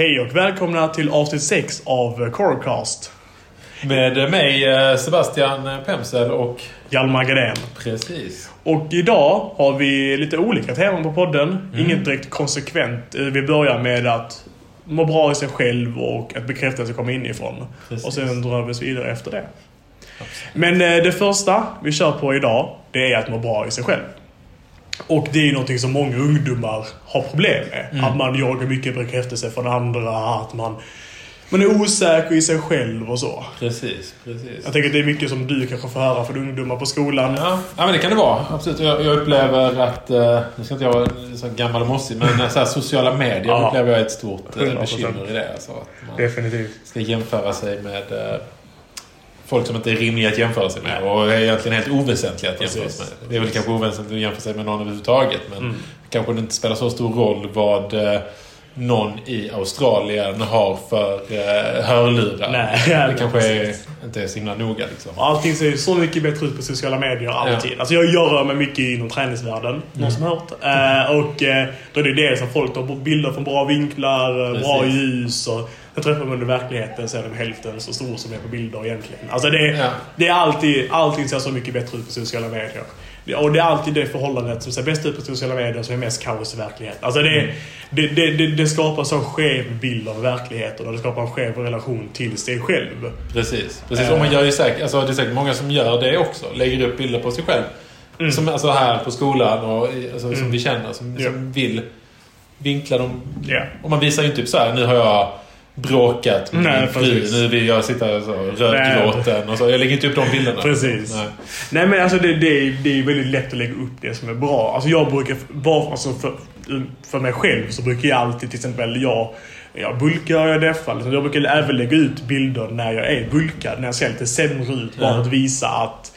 Hej och välkomna till avsnitt 6 av Corecast. Med mig eh, Sebastian Pemsel och... Hjalmar Gren. Precis. Och idag har vi lite olika teman på podden. Inget direkt konsekvent. Eh, Vi börjar med att må bra i sig själv och att bekräftelse kommer inifrån. Precis. Och sen drar vi oss vidare efter det. Men eh, det första vi kör på idag, det är att må bra i sig själv. Och det är ju någonting som många ungdomar har problem med. Att man jagar mycket bekräftelse från andra, att man, man är osäker i sig själv och så. Precis, precis. Jag tänker att det är mycket som du kanske får höra från ungdomar på skolan. Ja, ja men det kan det vara. Absolut. Jag, jag upplever att... eh, Nu ska inte jag vara så gammal och mossig, men eh, så här, sociala medier Ja. upplever jag är ett stort eh, 100%. bekymmer i det. Alltså, att man Definitivt. ska jämföra sig med eh, folk som inte är rimliga att jämföra sig med. Och är egentligen helt oväsentliga att jämföra sig med. Det är väl kanske oväsentligt att jämföra sig med någon överhuvudtaget. Men Mm. kanske det inte spelar så stor roll vad eh, någon i Australien har för eh, hörlurar. Nej, ja, det kanske är, inte är så himla noga liksom. Allting ser ju så mycket bättre ut på sociala medier alltid. Alltså jag gör mig mycket inom träningsvärlden. Någon som hört? Eh, och eh, då är det dels att folk tar bilder från bra vinklar, eh, bra Precis. ljus och sen träffar man i verkligheten så är de hälften så stor som är på bilder egentligen. Alltså det, Ja. det är alltid, allting ser så mycket bättre ut på sociala medier. Och det är alltid det förhållandet som ser bäst ut på sociala medier som är mest kaos i verkligheten. Alltså det, det, det, det, det skapar så skev bild av verkligheten och det skapar en skev relation till sig själv. Precis. Precis. Eh. Och man gör ju säkert, alltså, det är säkert många som gör det också. Lägger upp bilder på sig själv. Mm. Som alltså här på skolan och alltså, som Mm. vi känner. Som, Ja. som vill vinkla dem. Ja. Och man visar ju inte typ så här, nu har jag bråkat med Nej, min fru. Nu vill jag sitta så rödgråten och så. Jag lägger inte upp de bilderna. Precis. Nej. Nej men alltså det, det, är, det är väldigt lätt att lägga upp det som är bra. Alltså jag brukar, bara, alltså för, för mig själv så brukar jag alltid till exempel jag jag bulkar jag deffar. Liksom. Jag brukar även lägga ut bilder när jag är bulkad. När jag ser lite sämre ut. Bara Ja. att visa att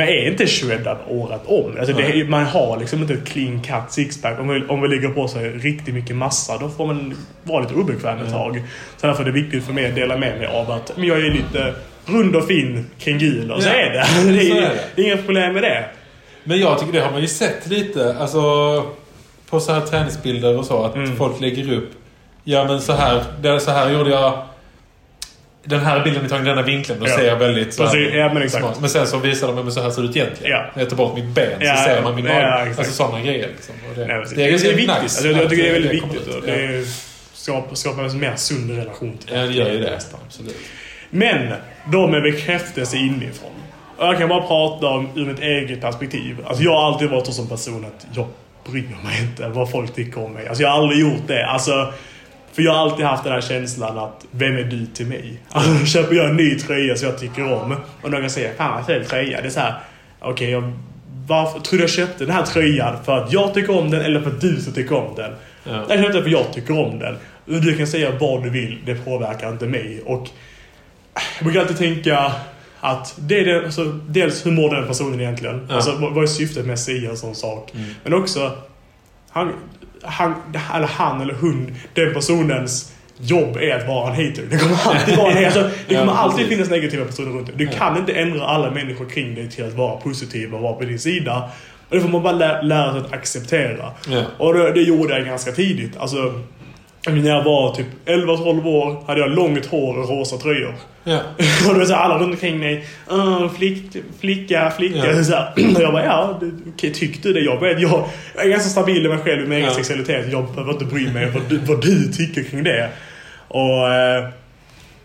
jag är inte shreddad året om. Alltså det, man har liksom inte ett clean cut sixpack. Om man, om man lägger på sig riktigt mycket massa då får man vara lite obekväm ett tag. Så därför är det viktigt för mig att dela med mig av att men jag är lite rund och fin kring gul. Och så Ja, är det. så Det är, är det. inga problem med det. Men jag tycker det har man ju sett lite. Alltså på så här träningsbilder och så. Att Mm. folk lägger upp. Ja men så här, det, så här gjorde jag. Den här bilden är tagen i denna vinkeln. Då Ja. ser jag väldigt så Precis, ja, men exakt. smart. Men sen så visar de men så här ser det ut egentligen. Ja. När jag tar bort mitt ben Ja, så ser man min ja, mage. exakt. alltså sådana grejer. Liksom. Det, Nej, det är, det, är viktigt. nice Alltså, jag, tycker det är det väldigt viktigt. Och det är, skapar, skapar en mer sund relation till Ja, det gör ju det. Absolut. Men, då med bekräftelse inifrån. Och jag kan bara prata om ur mitt eget perspektiv. Alltså jag har alltid varit en sån person att jag bryr mig inte vad folk tycker om mig. Alltså jag har aldrig gjort det. Alltså, för jag har alltid haft den här känslan att vem är du till mig? Alltså köper jag en ny tröja som jag tycker om och någon säger fan vad ful tröja. Det är så här, okej jag varför tror du jag köpte den här tröjan för att jag tycker om den eller för att du så tycker om den? Ja. Jag köpte den för jag tycker om den. Du kan säga vad du vill, det påverkar inte mig. Och jag brukar alltid tänka att det är det, alltså, dels hur mår den personen egentligen? Ja. Alltså, vad vad är syftet med att säga en sån sak? Mm. Men också, han, han, eller han eller hon, den personens jobb är att vara en hater. Det kommer alltid vara en. Alltså, det kommer alltid finnas negativa personer runt dig. Du kan inte ändra alla människor kring dig till att vara positiva och vara på din sida. Och det får man bara lä- lära sig att acceptera. Ja. Och det, det gjorde jag ganska tidigt. Alltså, när jag var typ 11-12 år hade jag långt hår och rosa tröjor. Ja. Och var så alla runt omkring mig. "Åh, flick, flicka, flicka. Ja. Så här. Och jag bara, ja, okej, tyck du det? Jag, vet, jag, jag är ganska stabil i mig själv, i min egen Ja. sexualitet. Jag behöver inte bry mig vad vad du tycker kring det. Och... Eh,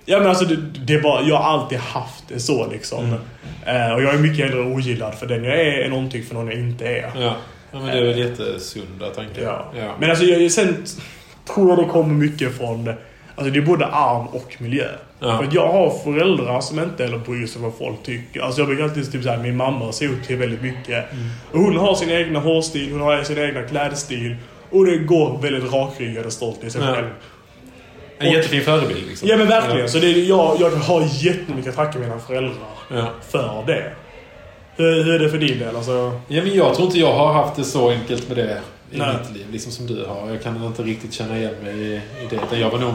ja men alltså, det, det bara, jag har alltid haft det så liksom. Mm. Eh, och jag är mycket hellre ogillad för den jag är än någonting för någon jag inte är. Ja. ja, men det är väl jättesunda tankar. Ja. Ja. Men alltså, jag, sen tror jag det kommer mycket från det. Alltså det är både arm och miljö. Ja. För att jag har föräldrar som inte heller bryr sig vad folk tycker. Alltså jag brukar alltid typ såhär, min mamma ser upp till väldigt mycket. Mm. Och hon har sin egna hårstil, hon har sin egna klädstil. Och det går väldigt rakryggad och stolt i sig Ja. själv. En jättefin förebild liksom. Ja men verkligen. Ja. Så det är, jag, jag har jättemycket att tacka mina föräldrar Ja. för det. Hur, hur är det för din del? Alltså, Ja, men jag tror inte jag har haft det så enkelt med det i Nej. mitt liv, liksom som du har. Jag kan inte riktigt känna igen mig i, i det. Jag var nog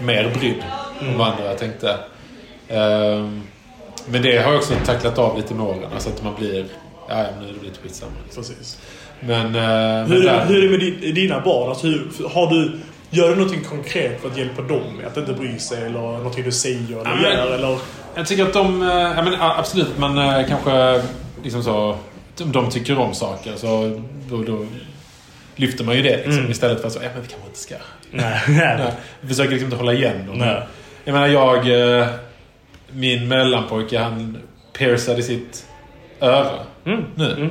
mer brydd Mm. om vad andra tänkte. Ehm, men det har jag också tacklat av lite med åren. Alltså att man blir... Ja, ja, nu är det lite skitsamma. Liksom. precis. Men... men Hur, där- hur är det med din, dina barn? Alltså, hur, har du, Gör du någonting konkret för att hjälpa dem med att inte bry sig eller någonting du säger eller Ja, men- gör eller? Jag tycker att de... eh, Ja, men, absolut, man eh, kanske liksom så... Om de tycker om saker så då, då lyfter man ju det liksom, Mm. istället för att så, ja men vi kanske inte ska... Nej. Försöker liksom inte hålla igen dem. Nej. Jag menar jag... eh, Min mellanpojke han piercade sitt öra Mm. nu. Mm.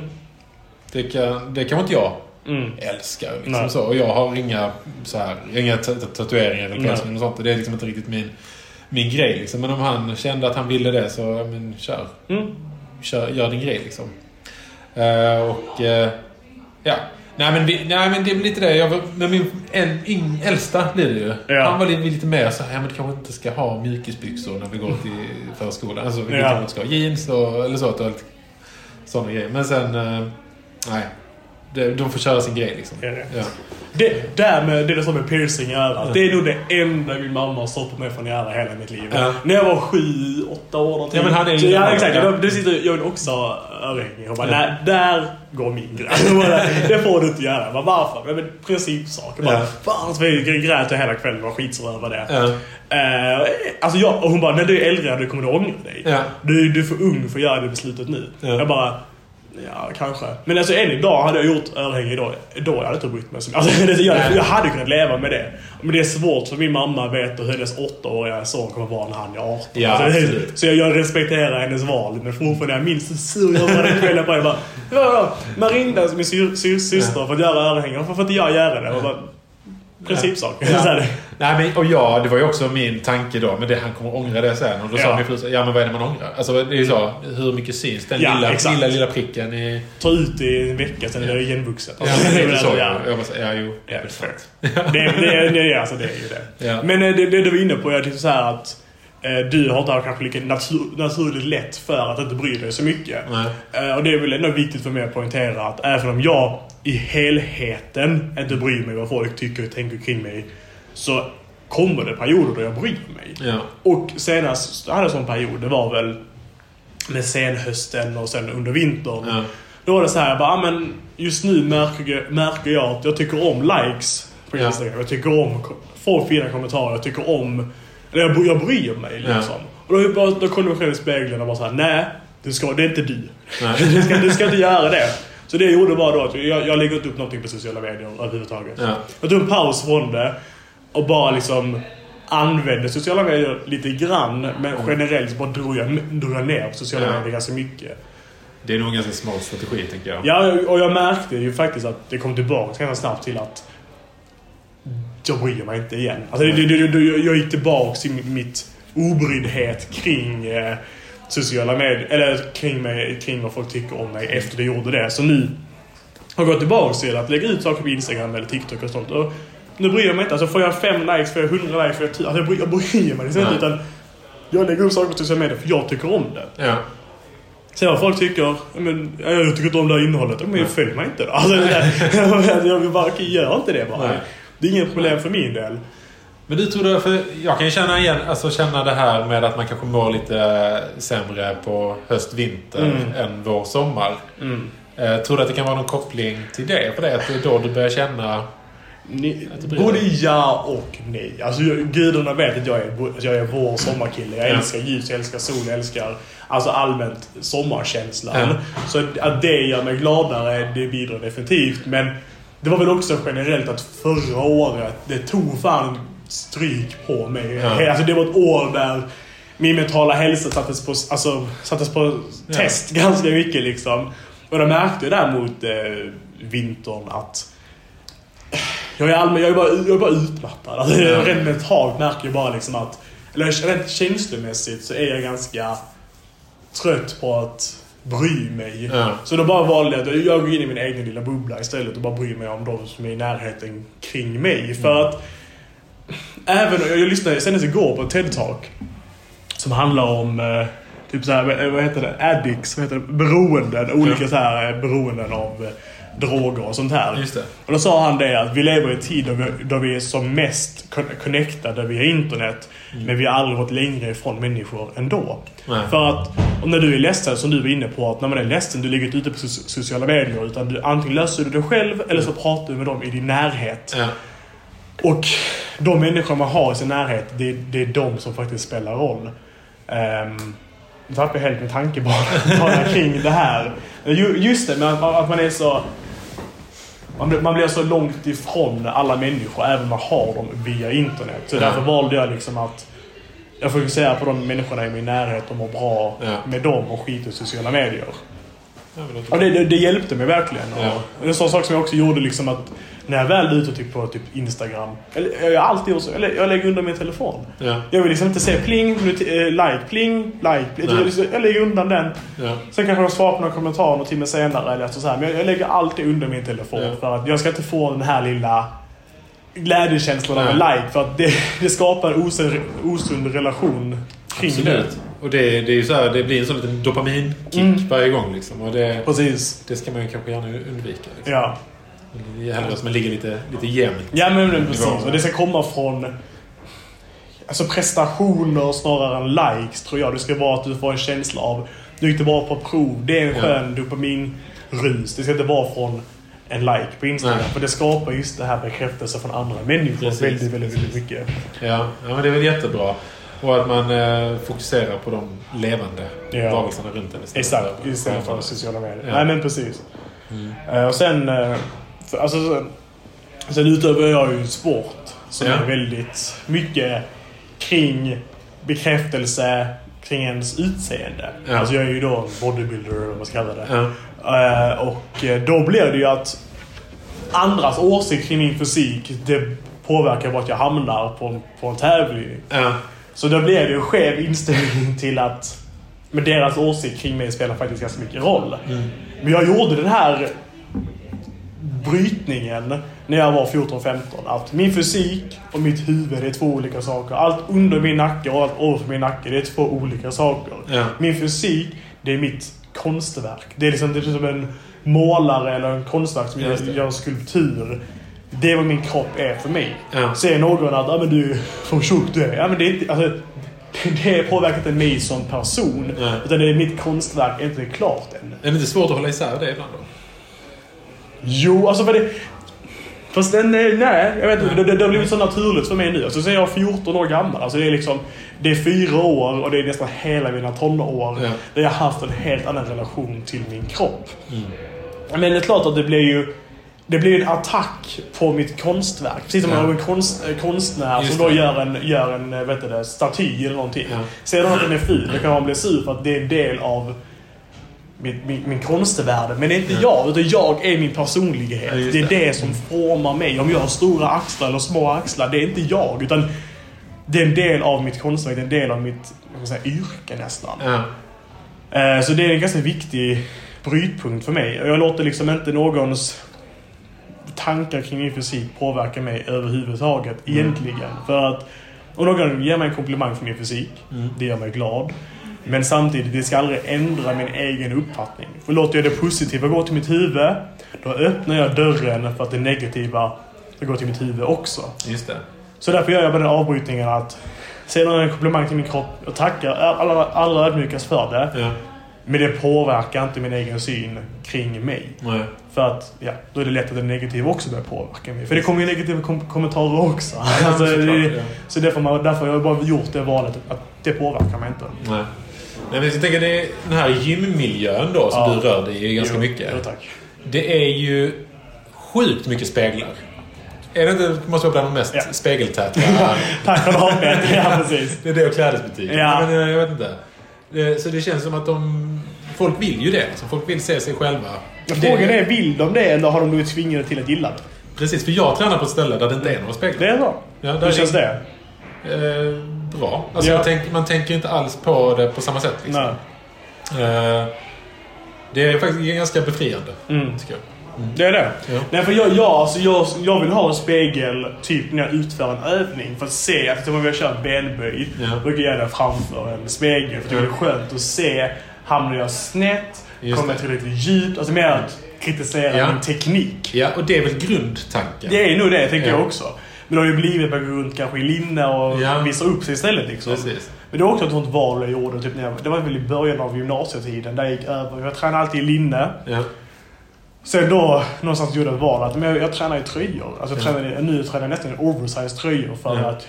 Det, kan, det kan inte jag Mm. älskar. Liksom Nej. så. Och jag har inga, så här, inga ta- ta- tatueringar eller piercing och sånt. Det är liksom inte riktigt min, min grej. Liksom. Men om han kände att han ville det så, men kör. Mm. kör gör din grej liksom. Eh, och eh, ja. Nej men, vi, nej men det är väl lite det. Jag, med min en, in, äldsta blir det ju. Ja. Han var lite, lite mer så här, ja men du kanske inte ska ha mjukisbyxor när vi går till förskolan. Alltså vi Ja. kanske inte ska ha jeans och, eller så. Att lite sådana grejer. Men sen, eh, nej. Det, de får köra sin grej liksom. Är? Ja. Det där med det där som med piercing i örat. Det är nog det enda min mamma har stoppat mig från göra hela mitt liv. Ja. När jag var sju, åtta år någonting. Ja, men han är ju- ja, exakt. Ja. Jag, det sitter, jag vill också ha örhängen. Hon bara, nej, där går min gräns. Det får du inte göra. Jag bara, varför? Men principsak. Jag bara, Ja. fan så vi grät jag hela kvällen och var skitsur över det. Ja. Eh, alltså jag, och hon bara, när du är äldre du kommer du ångra dig. Ja. Du, du är för ung för att göra det beslutet nu. Ja. Jag bara, ja kanske. Men alltså än idag hade jag gjort örhänge idag. Då hade jag inte brytt mig. Alltså, det- jag, jag hade kunnat leva med det. Men det är svårt för min mamma vet hur hennes åttaåriga son kommer vara när han är 18. Ja, alltså, det- så jag, jag respekterar hennes val. Men fortfarande, jag minns hur sur jag var den kvällen. Jag bara. Man ringde min sy, sy, syster för att göra örhängen. Varför får inte jag göra det? Jag bara, Principsak. Ja. Nej, men, och ja, det var ju också min tanke då. Men det, han kommer ångra det sen. Och då sa Ja. min fru ja men vad är det man ångrar? Alltså det är ju så. Hur mycket syns den Ja, lilla, exakt. lilla, lilla pricken i... Ta ut det i en vecka, sen är det igenvuxet. Ja, men det är så. ja. Jag bara, ja, jo. Ja, fair. det, det, det, är- alltså, det är ju det. Ja. Men eh, det, det du var inne på är liksom så här att eh, du har inte kanske lika natur, naturligt lätt för att inte bry dig så mycket. Nej. Eh, och det är väl ändå viktigt för mig att poängtera att även om jag i helheten inte bryr mig vad folk tycker och tänker kring mig så kommer det perioder då jag bryr mig. Ja. Och senast jag hade en sån period, det var väl med senhösten och sen under vintern. Ja. Då var det så här, jag bara, ah, men just nu märker, jag- märker jag att jag tycker om likes på Ja. Instagram. Jag tycker om få fina kommentarer. Jag tycker om... Eller jag, jag bryr mig liksom. Ja. Och då, bara, då kollar jag mig själv i spegeln och bara såhär, nej. Du ska, det är inte du. Du, ska, du ska inte göra det. Så det jag gjorde var då att jag, jag lägger inte upp någonting på sociala medier överhuvudtaget. Ja. Jag tog en paus från det och bara liksom använde sociala medier lite grann. Men generellt bara drog jag, drog jag ner på sociala Ja. medier ganska mycket. Det är nog en ganska smart strategi, tänker jag. Ja, och jag märkte ju faktiskt att det kom tillbaka ganska snabbt till att jag bryr mig inte igen. Alltså, det, det, det, jag gick tillbaka till mitt obryddhet kring eh, sociala medier, eller kring, mig, kring vad folk tycker om mig efter det gjorde det. Så nu har jag gått tillbaka till att lägga ut saker på Instagram eller TikTok och sånt. Och nu bryr jag mig inte. Alltså får jag fem likes, får jag hundra likes, får jag tusen. Alltså jag bryr, jag bryr mig liksom inte. Nej. Utan jag lägger upp saker på sociala medier för jag tycker om det. Ja. Sen vad folk tycker, men, ja, jag tycker inte om det här innehållet. Men följ mig inte då. Alltså, jag vill bara, gör inte det bara. Nej. Det är inget problem för min del. Men du tror det, för jag kan ju känna igen, alltså känna det här med att man kanske mår lite sämre på höst, vinter Mm. än vår, sommar. Mm. Eh, tror du att det kan vara någon koppling till det? För det att det är då du börjar känna... Ni, både ja och nej. Alltså, gudarna vet att jag är, att jag är vår sommarkille. Jag Ja. älskar ljus, jag älskar sol, jag älskar alltså allmänt sommarkänslan. Ja. Så att- att det gör mig gladare, det bidrar definitivt. Men det var väl också generellt att förra året, det tog fan stryk på mig. Ja. Alltså det var ett år där min mentala hälsa sattes på, alltså, sattes på Ja. test ganska mycket liksom. Och då märkte jag däremot eh, vintern att jag är, allmän, jag är, bara, jag är bara utmattad. Alltså, Ja. Rent mentalt märker jag bara liksom att... Eller rent känslomässigt så är jag ganska trött på att bry mig. Ja. Så då bara valde jag att jag går in i min egen lilla bubbla istället och bara bryr mig om de som är i närheten kring mig. För Mm. att... Även, jag lyssnade senast igår på en TED-talk. Som handlar om... Eh, typ så här, vad heter det? Addicts, vad heter det? Beroenden. Olika Ja. så här eh, beroenden av eh, droger och sånt här. Just det. Och då sa han det att vi lever i en tid då vi, då vi är som mest con- connectade via internet. Men vi har aldrig varit längre ifrån människor ändå. Nej. För att och när du är ledsen, som du var inne på, att när man är ledsen, du ligger inte ute på so- sociala medier. Utan du, antingen löser du det själv eller så pratar du med dem i din närhet. Ja. Och de människor man har i sin närhet, det, det är de som faktiskt spelar roll. Um, nu tappade jag helt min tanke bara, kring det här. Ju- Just det, men att, man är så... Man blir, så långt ifrån alla människor, även om man har dem via internet. Så därför valde jag liksom att jag fokuserar på de människorna i min närhet och mår bra Ja. med dem och skiter i sociala medier. Ja, det, det, det hjälpte mig verkligen. Ja. Och det är en sån sak som jag också gjorde liksom att när jag väl är ute typ på typ Instagram, eller jag alltid gjort så, eller jag lägger undan min telefon. Ja, Jag vill liksom inte se pling, not- eh, like, pling, like. pling. Jag, liksom, jag lägger undan den. ja, Sen kanske jag svarar på några kommentarer någon timme senare eller så här. Men jag, jag lägger alltid undan min telefon Ja. för att jag ska inte få den här lilla glädjekänslan av en like. För att det, det skapar en osund, relation kring absolut. Och det, det är ju så här, det blir en sån liten dopaminkick Mm. varje gång liksom. Och det, det. Precis. det ska man ju kanske gärna undvika. Liksom. Ja. Det är hellre att man ligger lite, lite jämnt. Ja men, men precis. Och det ska komma från alltså prestationer snarare än likes tror jag. Det ska vara att du får en känsla av du gick bra på prov. Det är en Ja. skön dopaminrus. Det ska inte vara från en like på Instagram. Nej. För det skapar just det här bekräftelse från andra människor Precis, väldigt, väldigt, precis. väldigt mycket. Ja, ja men det är väl jättebra. Och att man eh, fokuserar på de levande Ja. varelserna runt en istället Exakt, för- istället för för- sociala medier. Ja. Nej men precis. Mm. Eh, och sen, för, alltså, sen, sen utövar jag ju sport som Ja. är väldigt mycket kring bekräftelse kring ens utseende. Ja. Alltså jag är ju då en bodybuilder eller vad man ska kalla det. Eh, och då blir det ju att andras åsikt kring min fysik det påverkar vart jag hamnar på, på en tävling. Så då blir det en skev inställning till att men deras åsikt kring mig spelar faktiskt ganska mycket roll. Mm. Men jag gjorde den här brytningen när jag var 14-15. Att min fysik och mitt huvud är två olika saker. Allt under min nacke och allt ovanför min nacke det är två olika saker. Ja. Min fysik, det är mitt konstverk. Det är liksom, det är som en målare eller en konstverk som gör, gör skulptur. Det är vad min kropp är för mig. Ja. Säger någon att ah, men du är för tjock du är. Ja, men det, är inte, alltså, det påverkar inte mig som person. Nej. Utan det är mitt konstverk är inte klart än. Är det inte svårt att hålla isär det ibland då? Jo, alltså för det... Fast den, nej, jag vet inte. Det, det, det har blivit så naturligt för mig nu. Alltså, så är jag 14 år gammal. Alltså, det är liksom... Det är fyra år och det är nästan hela mina tonår. Ja. Där jag har haft en helt annan relation till min kropp. Mm. Men det är klart att det blir ju... Det blir en attack på mitt konstverk. Precis som Ja. en konst, eh, konstnär Just som då det. gör en, gör en eh, vet du det, staty eller någonting. Ja. Ser de att den är ful, då kan man bli sur för att det är en del av min, min, min konstvärde. Men det är inte Ja. jag, utan jag är min personlighet. Ja, det är det. det som formar mig. Om jag har stora axlar eller små axlar, det är inte jag. Utan det är en del av mitt konstverk, det är en del av mitt säga, yrke nästan. Eh, Så det är en ganska viktig brytpunkt för mig. Jag låter liksom inte någons tankar kring min fysik påverka mig överhuvudtaget Mm. egentligen. För att om någon ger mig en komplimang för min fysik, Mm. det gör mig glad. Men samtidigt, det ska aldrig ändra min egen uppfattning. För låter jag det positiva gå till mitt huvud, då öppnar jag dörren för att det negativa ska gå till mitt huvud också. Just det. Så därför gör jag bara den avbrytningen att Säger någon en komplimang till min kropp, jag tackar allra, allra ödmjukast för det. Ja. Men det påverkar inte min egen syn kring mig. Nej. För att, ja, då är det lätt att det negativa också börjar påverka mig. För det kommer ju negativa kom kommentarer också. alltså, såklart, det, ja. Så därför, man, därför har jag bara gjort det valet att det påverkar mig inte. Nej. Nej, men jag tänker det är den här gymmiljön då som Ja. du rör dig i ganska Jo, mycket. Jo, tack. Det är ju sjukt mycket speglar. Är det inte, det måste vara bland de mest Ja. spegeltäta. Tack för det. ja, precis. det är det och klädesbutik. Ja. Men eh, jag vet inte. Så det känns som att de... Folk vill ju det. Alltså, folk vill se sig själva. Men frågan är, vill de det eller har de blivit tvingade till att gilla det? Precis, för jag tränar på ett ställe där det inte är några speglar. Det är så? Ja, där Hur känns det? Eh, bra. Alltså, Ja. man, tänker, man tänker inte alls på det på samma sätt. Liksom. Eh, det är faktiskt ganska befriande, Mm. tycker jag. Det är det? Ja. Nej, för jag, jag, alltså jag, jag vill ha en spegel typ när jag utför en övning. För att se, efter att vi har kört benböj, Ja. brukar jag göra det framför en spegel. För det är skönt att se, hamnar jag snett? Just kommer jag tillräckligt djupt? Alltså mer att kritisera Ja. min teknik. Ja, och det är väl grundtanken. Det är nog det, tänker Ja. jag också. Men det har ju blivit att man går runt kanske i linne och Ja. visar upp sig istället. Liksom. Precis. Men det var också ett sånt val jag gjorde. Typ när jag, det var väl i början av gymnasietiden. Där jag gick över. Jag tränade alltid i linne. Ja. Sen då någonstans gjorde jag ett val att men jag, jag tränar i tröjor. Alltså jag Ja. tränar, nu tränar jag nästan i oversized tröjor för Ja. att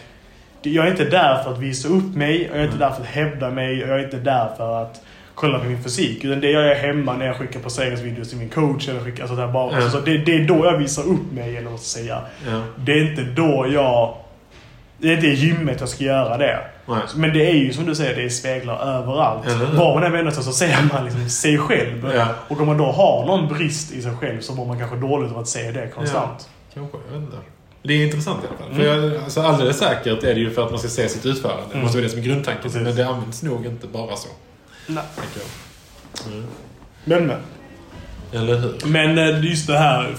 jag är inte där för att visa upp mig, och jag är inte där för att hävda mig, och jag är inte där för att kolla på min fysik. Utan det jag är hemma när jag skickar poseringsvideos till min coach eller skickar sådär bara. Ja. Alltså, så det, det är då jag visar upp mig, eller vad man ska säga. Ja. Det är inte då jag... Det är inte i gymmet jag ska göra det. Nej. Men det är ju som du säger, det är speglar överallt. Var man än vänder sig så ser man liksom sig själv. Ja. Och om man då har någon brist i sig själv så mår man kanske dåligt av att se det konstant. Kanske, jag vet inte. Det är intressant i alla fall. Mm. För jag, alltså, alldeles säkert är det ju för att man ska se sitt utförande. Det Mm. måste vara det som är grundtanken. Precis. Men det används nog inte bara så. Nej. Mm. Men, men. Eller hur? Men eh, just det här,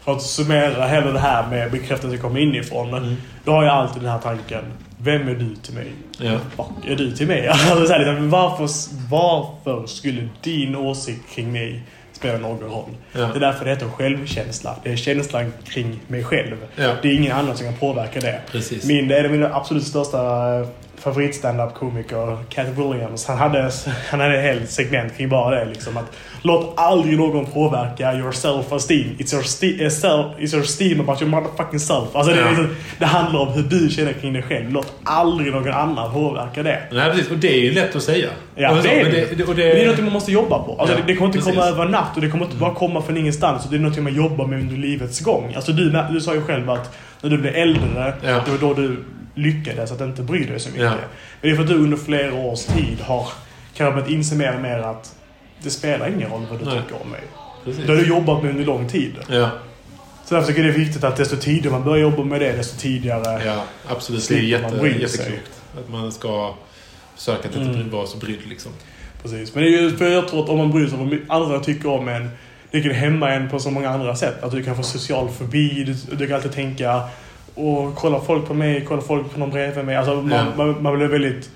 för att summera hela det här med bekräftelse kommer inifrån. Mm. Då har jag alltid den här tanken. Vem är du till mig? Ja. Fuck är du till mig? Alltså, så här, liksom, varför, varför skulle din åsikt kring mig spela någon roll? Ja. Det är därför det heter självkänsla. Det är känslan kring mig själv. Ja. Det är ingen annan som kan påverka det. Precis. Min, det är min absolut största eh, favorit-standup-komiker, Cat Williams. Han hade, han hade ett helt segment kring bara det. Liksom, att låt aldrig någon påverka your self-esteem. It's your, sti- eh, self, it's your esteem about your motherfucking self. Alltså, det, Ja. liksom, det handlar om hur du känner kring dig själv. Låt aldrig någon annan påverka det. Nej, precis. Och det är ju lätt att säga. Ja, Och så, det är det. det, och Men det är något man måste jobba på. Alltså, Ja, det, det kommer inte komma precis. över en natt och det kommer inte bara komma från ingenstans. Det är något man jobbar med under livets gång. Alltså, du, du sa ju själv att när du blev äldre, Ja. det var då du lyckades att inte bry dig så mycket. Ja. Men det är för att du under flera års tid har kanske börjat inse mer och mer att det spelar ingen roll vad du Nej. tycker om mig. Precis. Det har du jobbat med under lång tid. Ja, Så därför tycker jag det är viktigt att desto tidigare man börjar jobba med det, desto tidigare... ja, absolut. Det är jätte, jätteklokt. Att man ska försöka att inte Mm. vara så brydd liksom. Precis. Men det är ju för jag tror att om man bryr sig om vad andra tycker om en, det kan hämma en på så många andra sätt. Att du kan få social fobi, du, du kan alltid tänka och kolla folk på mig, kolla folk på någon bredvid mig. Alltså man, Ja. man, man blir väldigt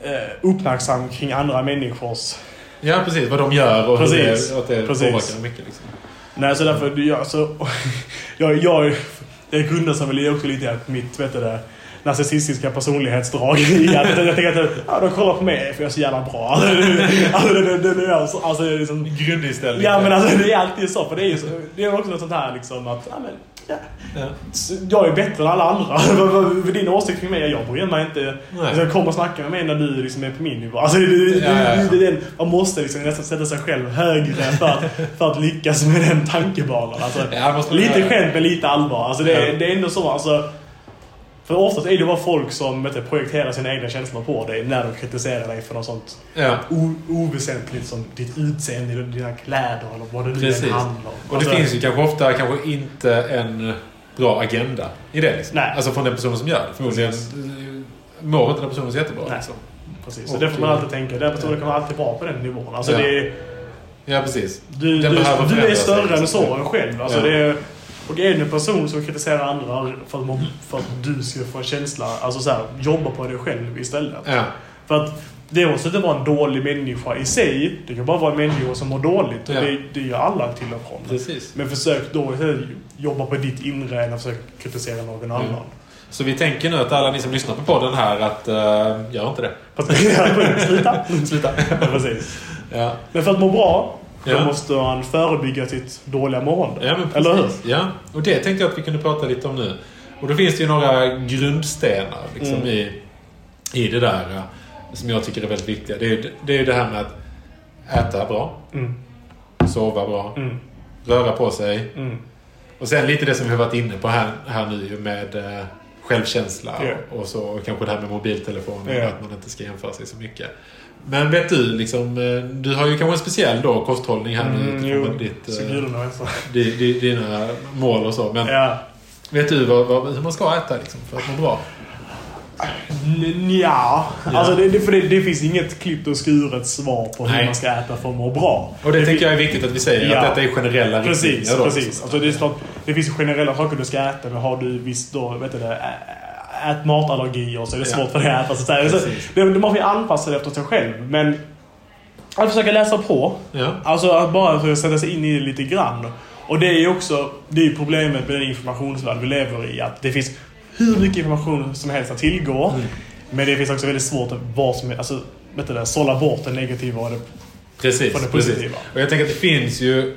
eh, uppmärksam kring andra människors... Ja, precis. Vad de gör och hur Precis. det, att det Precis. påverkar mycket. Liksom. Nej, så därför... Jag, så, jag, jag, det grundar sig väl också lite i att mitt, vet du det, narcissistiska personlighetsdrag att jag tänker att ja, de kollar på mig för jag är så jävla bra. Alltså, det, det, det, alltså, alltså, liksom, Grundinställning. Ja men alltså det är alltid så. För det är ju det är också något sånt här liksom att, ja men, ja. Jag är bättre än alla andra. Vad- vad- vad Din åsikt kring mig, jag bryr mig inte. Alltså, kom och snacka med mig när du liksom är på min nivå. Alltså, det, Ja, ja, ja. det, det, man måste liksom nästan sätta sig själv högre för att, för att lyckas med den tankebanan. Alltså, lite skämt men lite allvar. Alltså, det, det är ändå så. Alltså, för oftast är det bara folk som vet du, projekterar sina egna känslor på dig när de kritiserar dig för något sånt Ja. o- oväsentligt som ditt utseende, dina kläder eller vad det nu än handlar om. Och det Alltså, finns ju kanske ofta kanske inte en bra agenda i det. Liksom. Nej. Alltså från den personen som gör det. Förmodligen mår inte den personen så jättebra. Nej. Liksom. Precis, så det får man alltid tänka. Den personen kan alltid vara på den nivån. Alltså Ja. det är, Ja, precis. du, du, du är större än liksom. så själv. Alltså Ja. det är, och är det en person som kritiserar andra för att, för att du ska få en känsla, alltså så här, jobba på dig själv istället. Ja. För att det måste inte vara en dålig människa i sig. Det kan bara vara en människa som mår dåligt. Och Ja. det, det gör alla till och från. Precis. Men försök då jobba på ditt inre än att försöka kritisera någon annan. Så vi tänker nu att alla ni som lyssnar på podden här att uh, gör inte det. Sluta! Sluta. Ja, precis. Ja. Men för att må bra, då Ja. måste man förebygga sitt dåliga mående. Ja, Eller hur? Ja, och det tänkte jag att vi kunde prata lite om nu. Och då finns det ju några grundstenar liksom, Mm. i, i det där eh, som jag tycker är väldigt viktiga. Det är ju det, det här med att äta bra, Mm, sova bra, mm, röra på sig. mm. Och sen lite det som vi har varit inne på här, här nu med eh, självkänsla Ja. och, så och kanske det här med mobiltelefonen Ja. att man inte ska jämföra sig så mycket. Men vet du, liksom, eh, du har ju kanske en speciell då kosthållning här nu Mm, utifrån jo, ditt, eh, dina mål och så. Men Ja. vet du vad, vad, hur man ska äta liksom, för att må bra? N- Ja, alltså det, det, för det, det finns inget klippt och skuret svar på hur Nej. man ska äta för att må bra. Och det, det tänker jag är viktigt att vi säger, Ja. att detta är generella Precis, riktlinjer då. precis. Alltså det, är klart, det finns generella saker du ska äta, men har du visst då, vet du det, ät matallergier så är det Ja. svårt för dig att äta. Så. Så Precis. det, man får ju anpassa det efter sig själv. Men att försöka läsa på. Ja. Alltså att bara för att sätta sig in i det lite grann. Och det är ju också det är problemet med den informationsvärld vi lever i. Att det finns hur mycket information som helst att tillgå. Mm. Men det finns också väldigt svårt att vad som alltså, vet du det, sålla bort det negativa och det Precis, Från det precis. positiva. Och jag tänker att det finns ju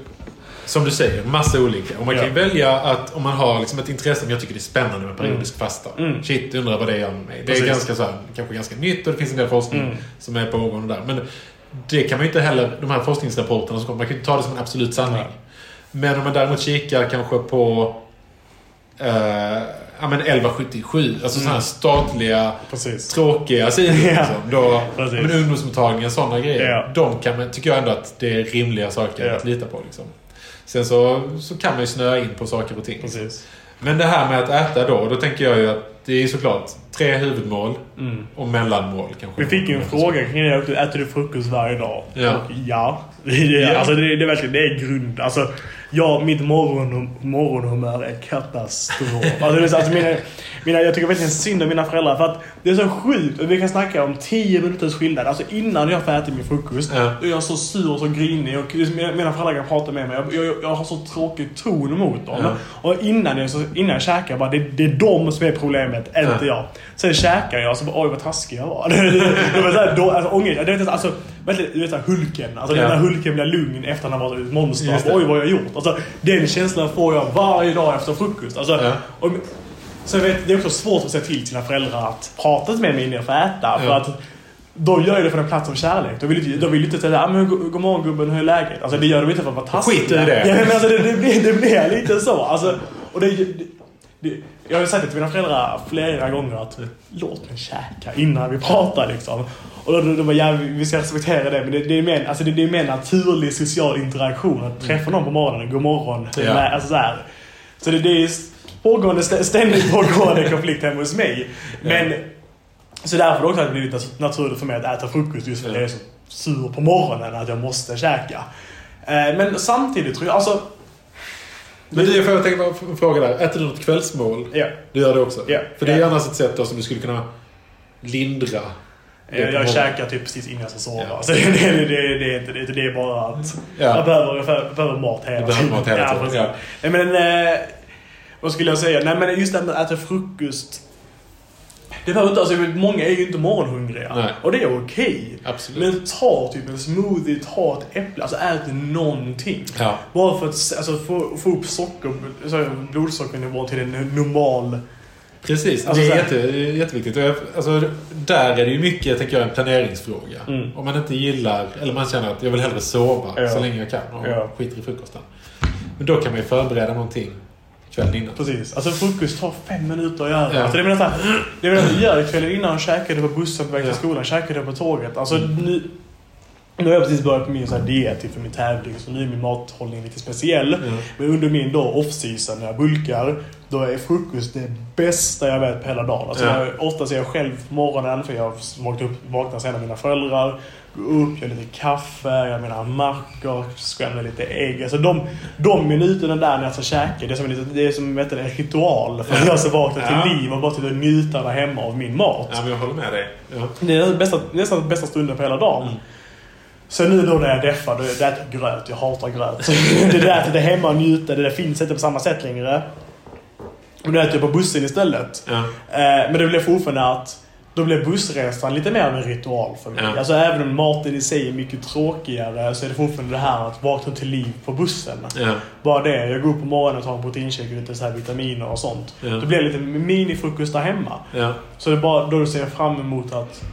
som du säger, massa olika. Och man kan ju Ja. välja att om man har liksom ett intresse som jag tycker det är spännande med periodisk fasta. Mm. Shit, undrar vad det gör med mig. Det Precis. är ganska så här, kanske ganska nytt och det finns en del forskning Mm. som är pågående där. Men det kan man ju inte heller, de här forskningsrapporterna, som kommer, man kan ju inte ta det som en absolut sanning. Men om man däremot kikar kanske på eh, ja, men 1177, alltså sådana här statliga Precis. tråkiga sidor. Liksom. Då, men ungdomsmottagningar, sådana grejer. Ja. De kan tycker jag ändå att det är rimliga saker Ja. att lita på. Liksom. Sen så, så kan man ju snöa in på saker och ting. Precis. Men det här med att äta då, då tänker jag ju att det är såklart tre huvudmål Mm. och mellanmål kanske. Vi fick ju en fråga kring det. Äter du frukost varje dag? Ja. Och ja. Det är, Ja. Alltså det, är- det är verkligen det är grund. Alltså, ja, mitt morgon, morgonhumör är katastrof. Alltså, det är så, alltså, mina, mina, jag tycker verkligen synd om mina föräldrar för att det är så sjukt. Och vi kan snacka om 10 minuters skillnad. Alltså innan jag får äta min frukost. Ja. Då är jag så sur och så grinig. Och mina, mina föräldrar kan prata med mig. Jag, jag, jag har så tråkig ton mot dem. Ja. Och innan jag, så, innan jag käkar, bara, det, det är de som är problemet, inte Ja. jag. Sen käkar jag och så bara, oj vad taskig jag var. det var såhär, då, alltså, ångest. Det alltså, verkligen, du vet såhär Hulken. Alltså Ja. när Hulken blir lugn efter han har varit ett monster. Oj vad jag gjort. Alltså, den känslan får jag varje dag efter frukost. Alltså, Ja. och, så jag vet, det är också svårt att säga till sina föräldrar att prata med mig innan jag får äta. För att då gör jag det från en plats av kärlek. Då vill inte, vill inte säga ah, men god, morgon gubben, hur är läget? Alltså det gör de inte för att vara taskiga. Skiter i det. Ja, men alltså, det, det, blir, det blir lite så. Alltså, och det, jag har ju sagt det till mina föräldrar flera gånger att låt mig käka innan vi pratar liksom. Och då, då, då bara, ja, vi ska respektera det men det, det, är mer, alltså, det, det är mer naturlig social interaktion att träffa någon på morgonen, god morgon, Ja. läget? alltså, så, här. så det, det är pågående, stä- ständigt pågående konflikt hemma hos mig. Men så därför har det också blivit nat- naturligt för mig att äta frukost just för att Ja. jag är så sur på morgonen att jag måste käka. Eh, Men samtidigt tror jag, alltså... Men du, får jag tänka på en fråga där. Äter du något kvällsmål? Ja, Du gör det också? Ja. För det är Ja. annars ett sätt då som du skulle kunna lindra. på jag, jag käkar typ precis innan jag ska sova. Ja. Så det, det, det, det, är inte det. Det är bara att Ja. jag, behöver, jag behöver- mat hela behöver mat hela tiden, ja. Nej, men, eh, vad skulle jag säga? Nej men just det här med att äta frukost. Det behöver inte, alltså, många är ju inte morgonhungriga. Nej. Och det är okej. Absolut. Men ta typ en smoothie, ta ett äpple, alltså ät någonting. Ja. Bara för att alltså, få, få upp socker, alltså, blodsockernivån till en normal... Precis, Alltså, det är jätte, jätteviktigt. Och jag, alltså, där är det ju mycket, tänker jag, en planeringsfråga. Mm. Om man inte gillar, eller man känner att jag vill hellre sova Ja. så länge jag kan och Ja. skiter i frukosten. Men då kan man ju förbereda någonting kvällen innan. Precis. Alltså frukost tar fem minuter att göra. Ja. Alltså, det menar så här, det menar att gör kvällen innan käkade på bussen på väg till Ja. skolan, käkade på tåget. Alltså nu... Nu har jag precis börjat på min så här diet inför min tävling så nu är min mathållning lite speciell. Ja. Men under min då off-season när jag bulkar, då är frukost det bästa jag vet på hela dagen. Alltså Ja. jag, oftast är jag själv på morgonen för jag har vaknat upp, vaknar sen av mina föräldrar. Går upp, gör lite kaffe, gör mina mackor, skrämmer lite ägg. Alltså de, de minuterna där när jag ska käka, det är som en, det är som vet du, en ritual för att jag ska vakna till Ja. liv och bara till att njuta där hemma av min mat. Ja, men jag håller med dig. Ja. Det är nästan den bästa stunden på hela dagen. Mm. Så nu då när jag deffar, då äter jag gröt. Jag hatar gröt. Så det där att äta hemma och njuta, det där finns inte på samma sätt längre. Och nu äter jag på bussen istället. Ja. Eh, men det blev fortfarande att då blev bussresan lite mer av en ritual för mig. Ja. Alltså även om maten i sig är mycket tråkigare så är det fortfarande det här att vakna till liv på bussen. Ja. Bara det. Jag går upp på morgonen och tar en proteinshake och lite så här vitaminer och sånt. Ja. Då blir det lite minifrukost där hemma. Ja. Så det är bara, då ser jag fram emot att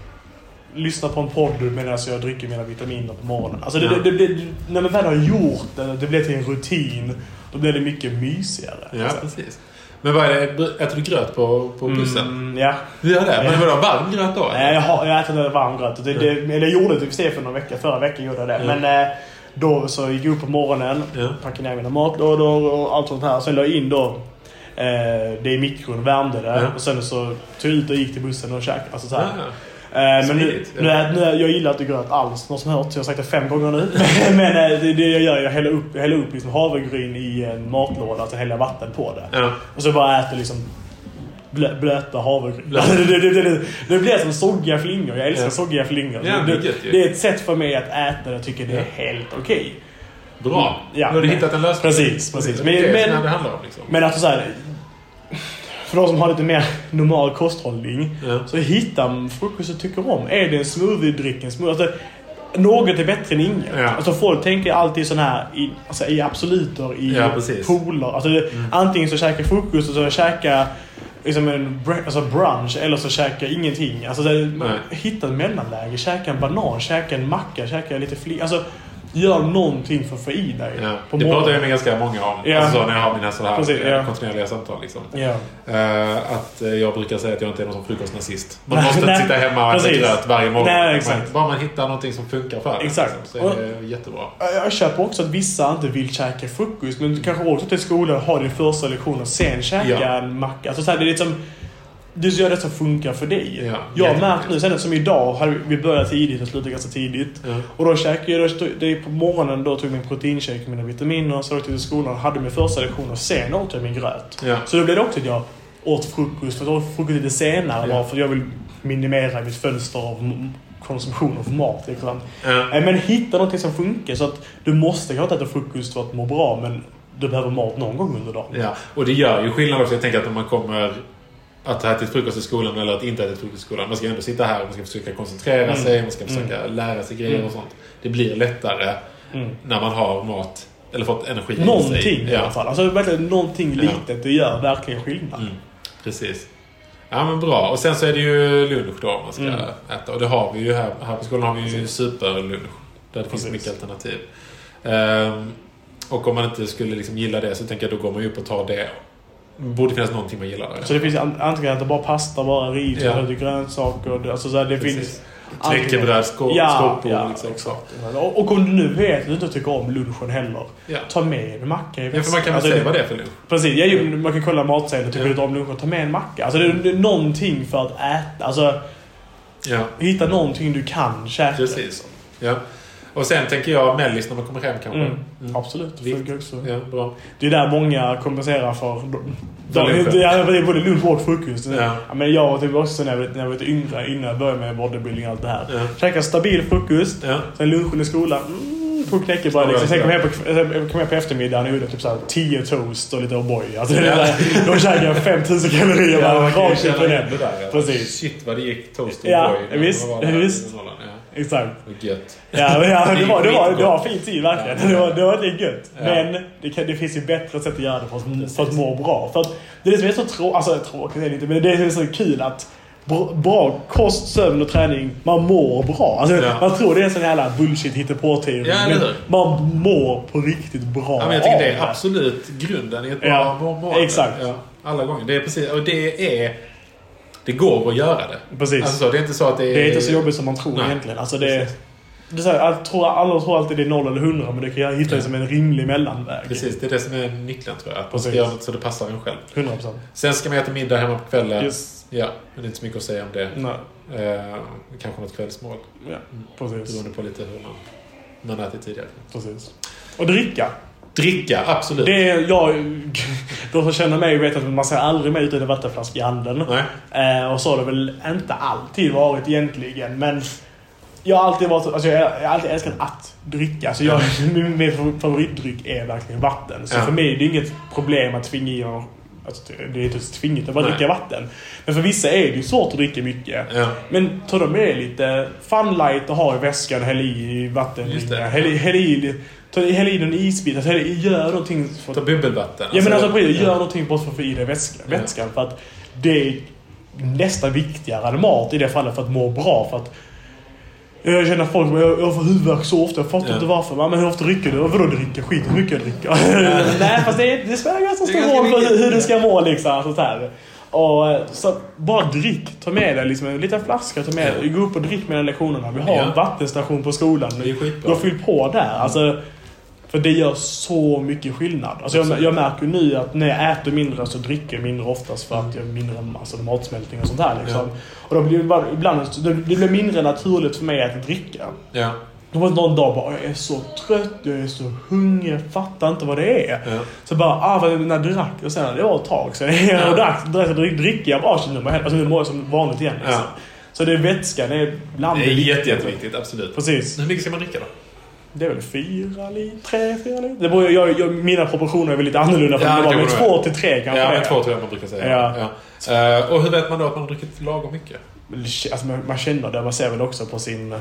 lyssna på en podd medan jag dricker mina vitaminer på morgonen. Alltså det, Ja. det, det, när man väl har gjort det, det blir till en rutin, då blir det mycket mysigare. ja, precis. Men vad är det? Äter du gröt på, på bussen? Mm, ja. Du gör det? Men vadå, varm gröt då? eller? Nej, jag, har, jag äter varm gröt. Det, det, eller jag gjorde det till för några veckor. Förra veckan gjorde jag det. Ja. Men eh, då så gick jag upp på morgonen, Ja. packade ner mina matlådor och allt sånt här. Sen la jag in då eh, det i mikron, värmde det. Ja. Och sen så tog jag ut och gick till bussen och käkade. Alltså så här. Ja. Eh, men nu, nu, nu jag gillar inte gröt alls, någon som hört. Så jag har sagt det fem gånger nu. men eh, det, det jag gör är att jag häller upp, jag häller upp liksom havregryn i en matlåda, alltså häller vatten på det. Ja. Och så bara äter liksom blö, blöta havregryn. Det, det, det, det, blir som soggiga flingor. Jag älskar Ja. soggiga flingor. Ja, det, är ett sätt för mig att äta det och tycker det är helt okej. Bra. Ja. Nu har du hittat en lösning. Precis, precis. Men, men- det handlar om liksom. Men att så här, för de som har lite mer normal kosthållning Ja. så hitta frukost du tycker om. Är det en smoothie-dryck? En smoothie, alltså, något är bättre än inget. Ja. Alltså folk tänker alltid sån här i, alltså, i absoluter, i Ja, poler. Alltså, det- Antingen så käkar frukost och så käkar liksom en alltså brunch eller så käkar ingenting. Alltså, Nej. hitta ett mellanläge. Käka en banan, käka en macka, käka lite fler. Alltså, gör någonting för att få i dig. Ja. På Det pratar jag med ganska många om. Ja. Alltså så när jag har mina sådana här Precis, ja. kontinuerliga samtal. Liksom. Ja. Eh, att eh, jag brukar säga att jag inte är någon som frukostnazist. Man Nej, måste inte nej. sitta hemma och äta gröt varje morgon. Nej, exakt. Man, bara man hittar någonting som funkar för en, Exakt. Liksom, så är det jättebra. Jag köper också att vissa inte vill käka frukost. Men du kanske också till skolan har din första lektion och sen käka en macka. Alltså, så här, det är liksom, du gör det som funkar för dig. Ja, jag har märkt nu, sen som idag, hade vi började tidigt och slutade ganska tidigt. Ja. Och då käkade jag, då- det på morgonen då tog jag min proteinshake, mina vitaminer, så åkte jag till skolan, hade min första lektion och sen åt jag min gröt. Ja. Så då blev det också att jag åt frukost, för jag åt frukost lite senare bara för jag vill minimera mitt fönster av konsumtion av mat. Liksom. Eh, Men hitta någonting som funkar så att du måste kanske inte äta frukost för att må bra men du behöver mat någon gång under dagen. Ja, och det gör ju skillnad också. Jag tänker att om man kommer att ha ätit frukost i skolan eller att inte ätit frukost i skolan. Man ska ändå sitta här och man ska försöka koncentrera Mm. sig. Man ska försöka lära sig grejer Mm. och sånt. Det blir lättare Mm. när man har mat eller fått energi i Någonting sig. i alla fall. Alltså verkligen någonting litet. Det gör verkligen skillnad. Mm, precis. Ja men bra. Och sen så är det ju lunch då man ska Mm. äta. Och det har vi ju här. Här på skolan har vi ju superlunch. Där det finns Precis. mycket alternativ. Ehm, och om man inte skulle liksom gilla det så tänker jag då går man ju upp och tar det. Borde finnas någonting man gillar där. Så det finns an- antingen att det bara pasta, bara ris, Ja. ja. lite grönsaker. det- Alltså så här, det Precis. finns... Knäckebröd, skå, Ja, skåpor ja, liksom. exakt. Och, och om du nu vet att du inte tycker om lunchen heller. Ja. Ta med en macka i Ja, för man kan väl Alltså, säga det- vad det är för lunch. Precis, jag, ju- man kan kolla matsedeln. Tycker Ja. du inte om lunchen, ta med en macka. Alltså det är, det är någonting för att äta. Alltså Ja, hitta någonting du kan käka. precis. Ja. Och sen tänker jag mellis när man kommer hem kanske. Mm. Mm. Absolut, det funkar också. Ja, bra. Det är där många kompenserar för... De, de, ja, det är både lunch och frukost. Ja. Ja, men jag var typ också när jag, var- när jag var lite yngre, innan jag började med bodybuilding och allt det här. Ja. Käka stabil frukost, Ja. sen lunchen i skolan. Mm, tog knäckebröd Ja, liksom. Sen kom ja. jag hem på, på eftermiddagen och gjorde typ såhär 10 toast och lite O'boy. Alltså, Ja. då käkade jag 5000 kalorier Ja, bara rakt upp och ner. Ja. Precis. Shit vad det gick toast och Ja, boy. när visst, visst. Exakt. Gött. Ja, men, ja det, var, det, var, det var fin tid verkligen. Ja. Det var, det var lite gött. Ja. Men det, kan, det finns ju bättre sätt att göra det för att, för att må bra. För att det är det som är så trå, alltså, tråkigt, är det inte, men det är så kul att bra, kost, sömn och träning, man mår bra. Alltså, Ja. Man tror det är en sån jävla bullshit hittepå-teori. Ja, men man mår på riktigt bra Ja, men jag tycker det är absolut grunden i ett bra Ja, mående. exakt. Ja, alla gånger. Det är precis, och det är... Det går att göra det. Precis. Alltså så, det är inte så att det är... det är inte så jobbigt som man tror Nej, egentligen. Alltså, det, det är så här, jag tror, alla tror alltid det är noll eller hundra, men det kan jag hitta Ja. som en rimlig mellanväg. Precis, det är det som är nyckeln tror jag. Att man ska göra något så det passar en själv. 100 procent. Sen ska man äta middag hemma på kvällen. Yes. Ja, men det är inte så mycket att säga om det. Nej. Eh, kanske något kvällsmål. Ja, precis. Beroende på lite hur man, man ätit tidigare. precis. Och dricka. Dricka, absolut. Det är, jag, de som känner mig vet att man ser aldrig mig utan en vattenflaska i handen. Eh, och så har det väl inte alltid varit egentligen. Men jag har alltid varit, alltså jag, jag har alltid älskat att dricka. Så jag, min, min favoritdryck är verkligen vatten. Så Ja. för mig är det inget problem att tvinga i mig Alltså, det är inte tvingigt att bara Nej. dricka vatten. Men för vissa är det ju svårt att dricka mycket. Ja. Men ta då med lite funlight och ha i väskan, häll i vatten. Häll, häll i, ta, häll i någon isbit. Alltså, häll gör någonting. För Ta bubbelvatten. Ja men alltså precis, ja. gör någonting bara för att få i dig vätskan. Ja. vätskan för att det är nästan viktigare än mat i det fallet för att må bra. För att jag känner folk jag, jag får huvudvärk så ofta, jag fattar Ja. inte varför. Men hur ofta dricker du? Vadå dricka? Skit hur mycket jag dricker. Nej fast det, det spelar ganska stor roll för hur, du ska må liksom. Sånt här. Och, eh, så bara drick. Ta med dig liksom, en liten flaska. Ta med, Ja. Gå upp och drick mellan lektionerna. Vi har Ja. en vattenstation på skolan. Det är skitbra. Gå och fyll på där. Alltså, för det gör så mycket skillnad. Alltså jag, jag märker nu att när jag äter mindre så dricker jag mindre oftast för att jag har mindre alltså, matsmältning och sånt där. Liksom. Och då blir det bara, ibland, det blir mindre naturligt för mig att dricka. Ja. Det var någon dag bara, jag är så trött, jag är så hungrig, jag fattar inte vad det är. Ja. Så bara, ah vad när jag drack och sen, det var ett tag sedan. Ja. och drack, drack, drack, dricker jag bara känner mig helt, alltså nu mår jag som vanligt igen. Liksom. Ja. Så det är vätskan, det är bland Det är jätte, jätteviktigt, absolut. Precis. Hur mycket ska man dricka då? Det är väl fyra liter, tre, fyra liter. Det beror, jag, jag, mina proportioner är väl lite annorlunda. För Ja, det var det två till tre kanske. Ja, men två tror jag man brukar säga. Ja. Ja. Eh, och hur vet man då att man har druckit lagom mycket? Alltså, man, man känner det. Man ser väl också på sin...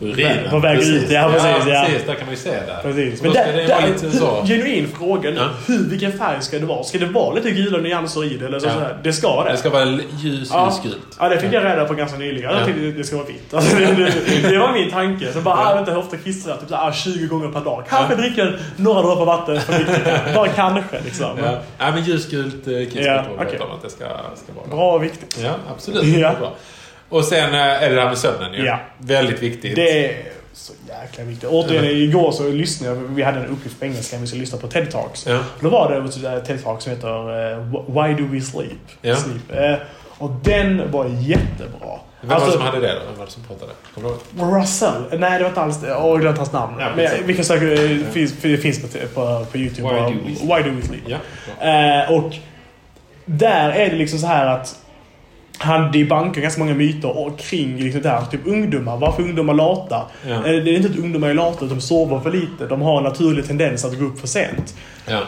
urinen. På väg Precis. ut, ja, precis, ja. precis. Där kan man ju se där. Precis. Det vara lite så. genuin fråga nu. Ja. Hur, vilken färg ska det vara? Ska det vara lite gula nyanser i det? Eller så, Ja. sådär? Det ska det. Det ska vara ljus, Ja. ljusgult. Ja, det fick jag reda på ganska nyligen. Jag Ja. tyckte det ska vara vitt. Alltså, det, det, det var min tanke. Så bara, ah, vänta, hur ofta kissar jag? Typ så här, 20 gånger per dag. Kanske dricker några droppar vatten för mycket. Bara kanske liksom. Ja. ja, men ljusgult eh, kiss Ja, okej. att det ska, ska vara. Bra och viktigt. Ja, absolut. Ja. Bra. Och sen eh, är det det här med sömnen ju. Ja. Väldigt viktigt. Det är så jäkla viktigt. Återigen, igår så lyssnade jag. Vi hade en uppgift på engelska. Vi skulle lyssna på TED Talks. Ja. Då var det ett sådär TED Talk som heter eh, Why Do We Sleep? Ja. Sleep. Eh, och den var jättebra. Vem var det Alltså, som hade det då? Vem var det som pratade? Kommer du ihåg? Russell? Nej, det var inte alls det. Jag glömde hans namn. Ja, Men vi kan söka, det finns, på, på, på YouTube. Why do we sleep? Why Do We Sleep? Ja. Eh, och där är det liksom så här att han debankar ganska många myter och kring liksom det här. Typ ungdomar. Varför ungdomar lata? Ja. Eh, Det är inte att ungdomar är lata, de sover för lite. De har en naturlig tendens att gå upp för sent. Ja.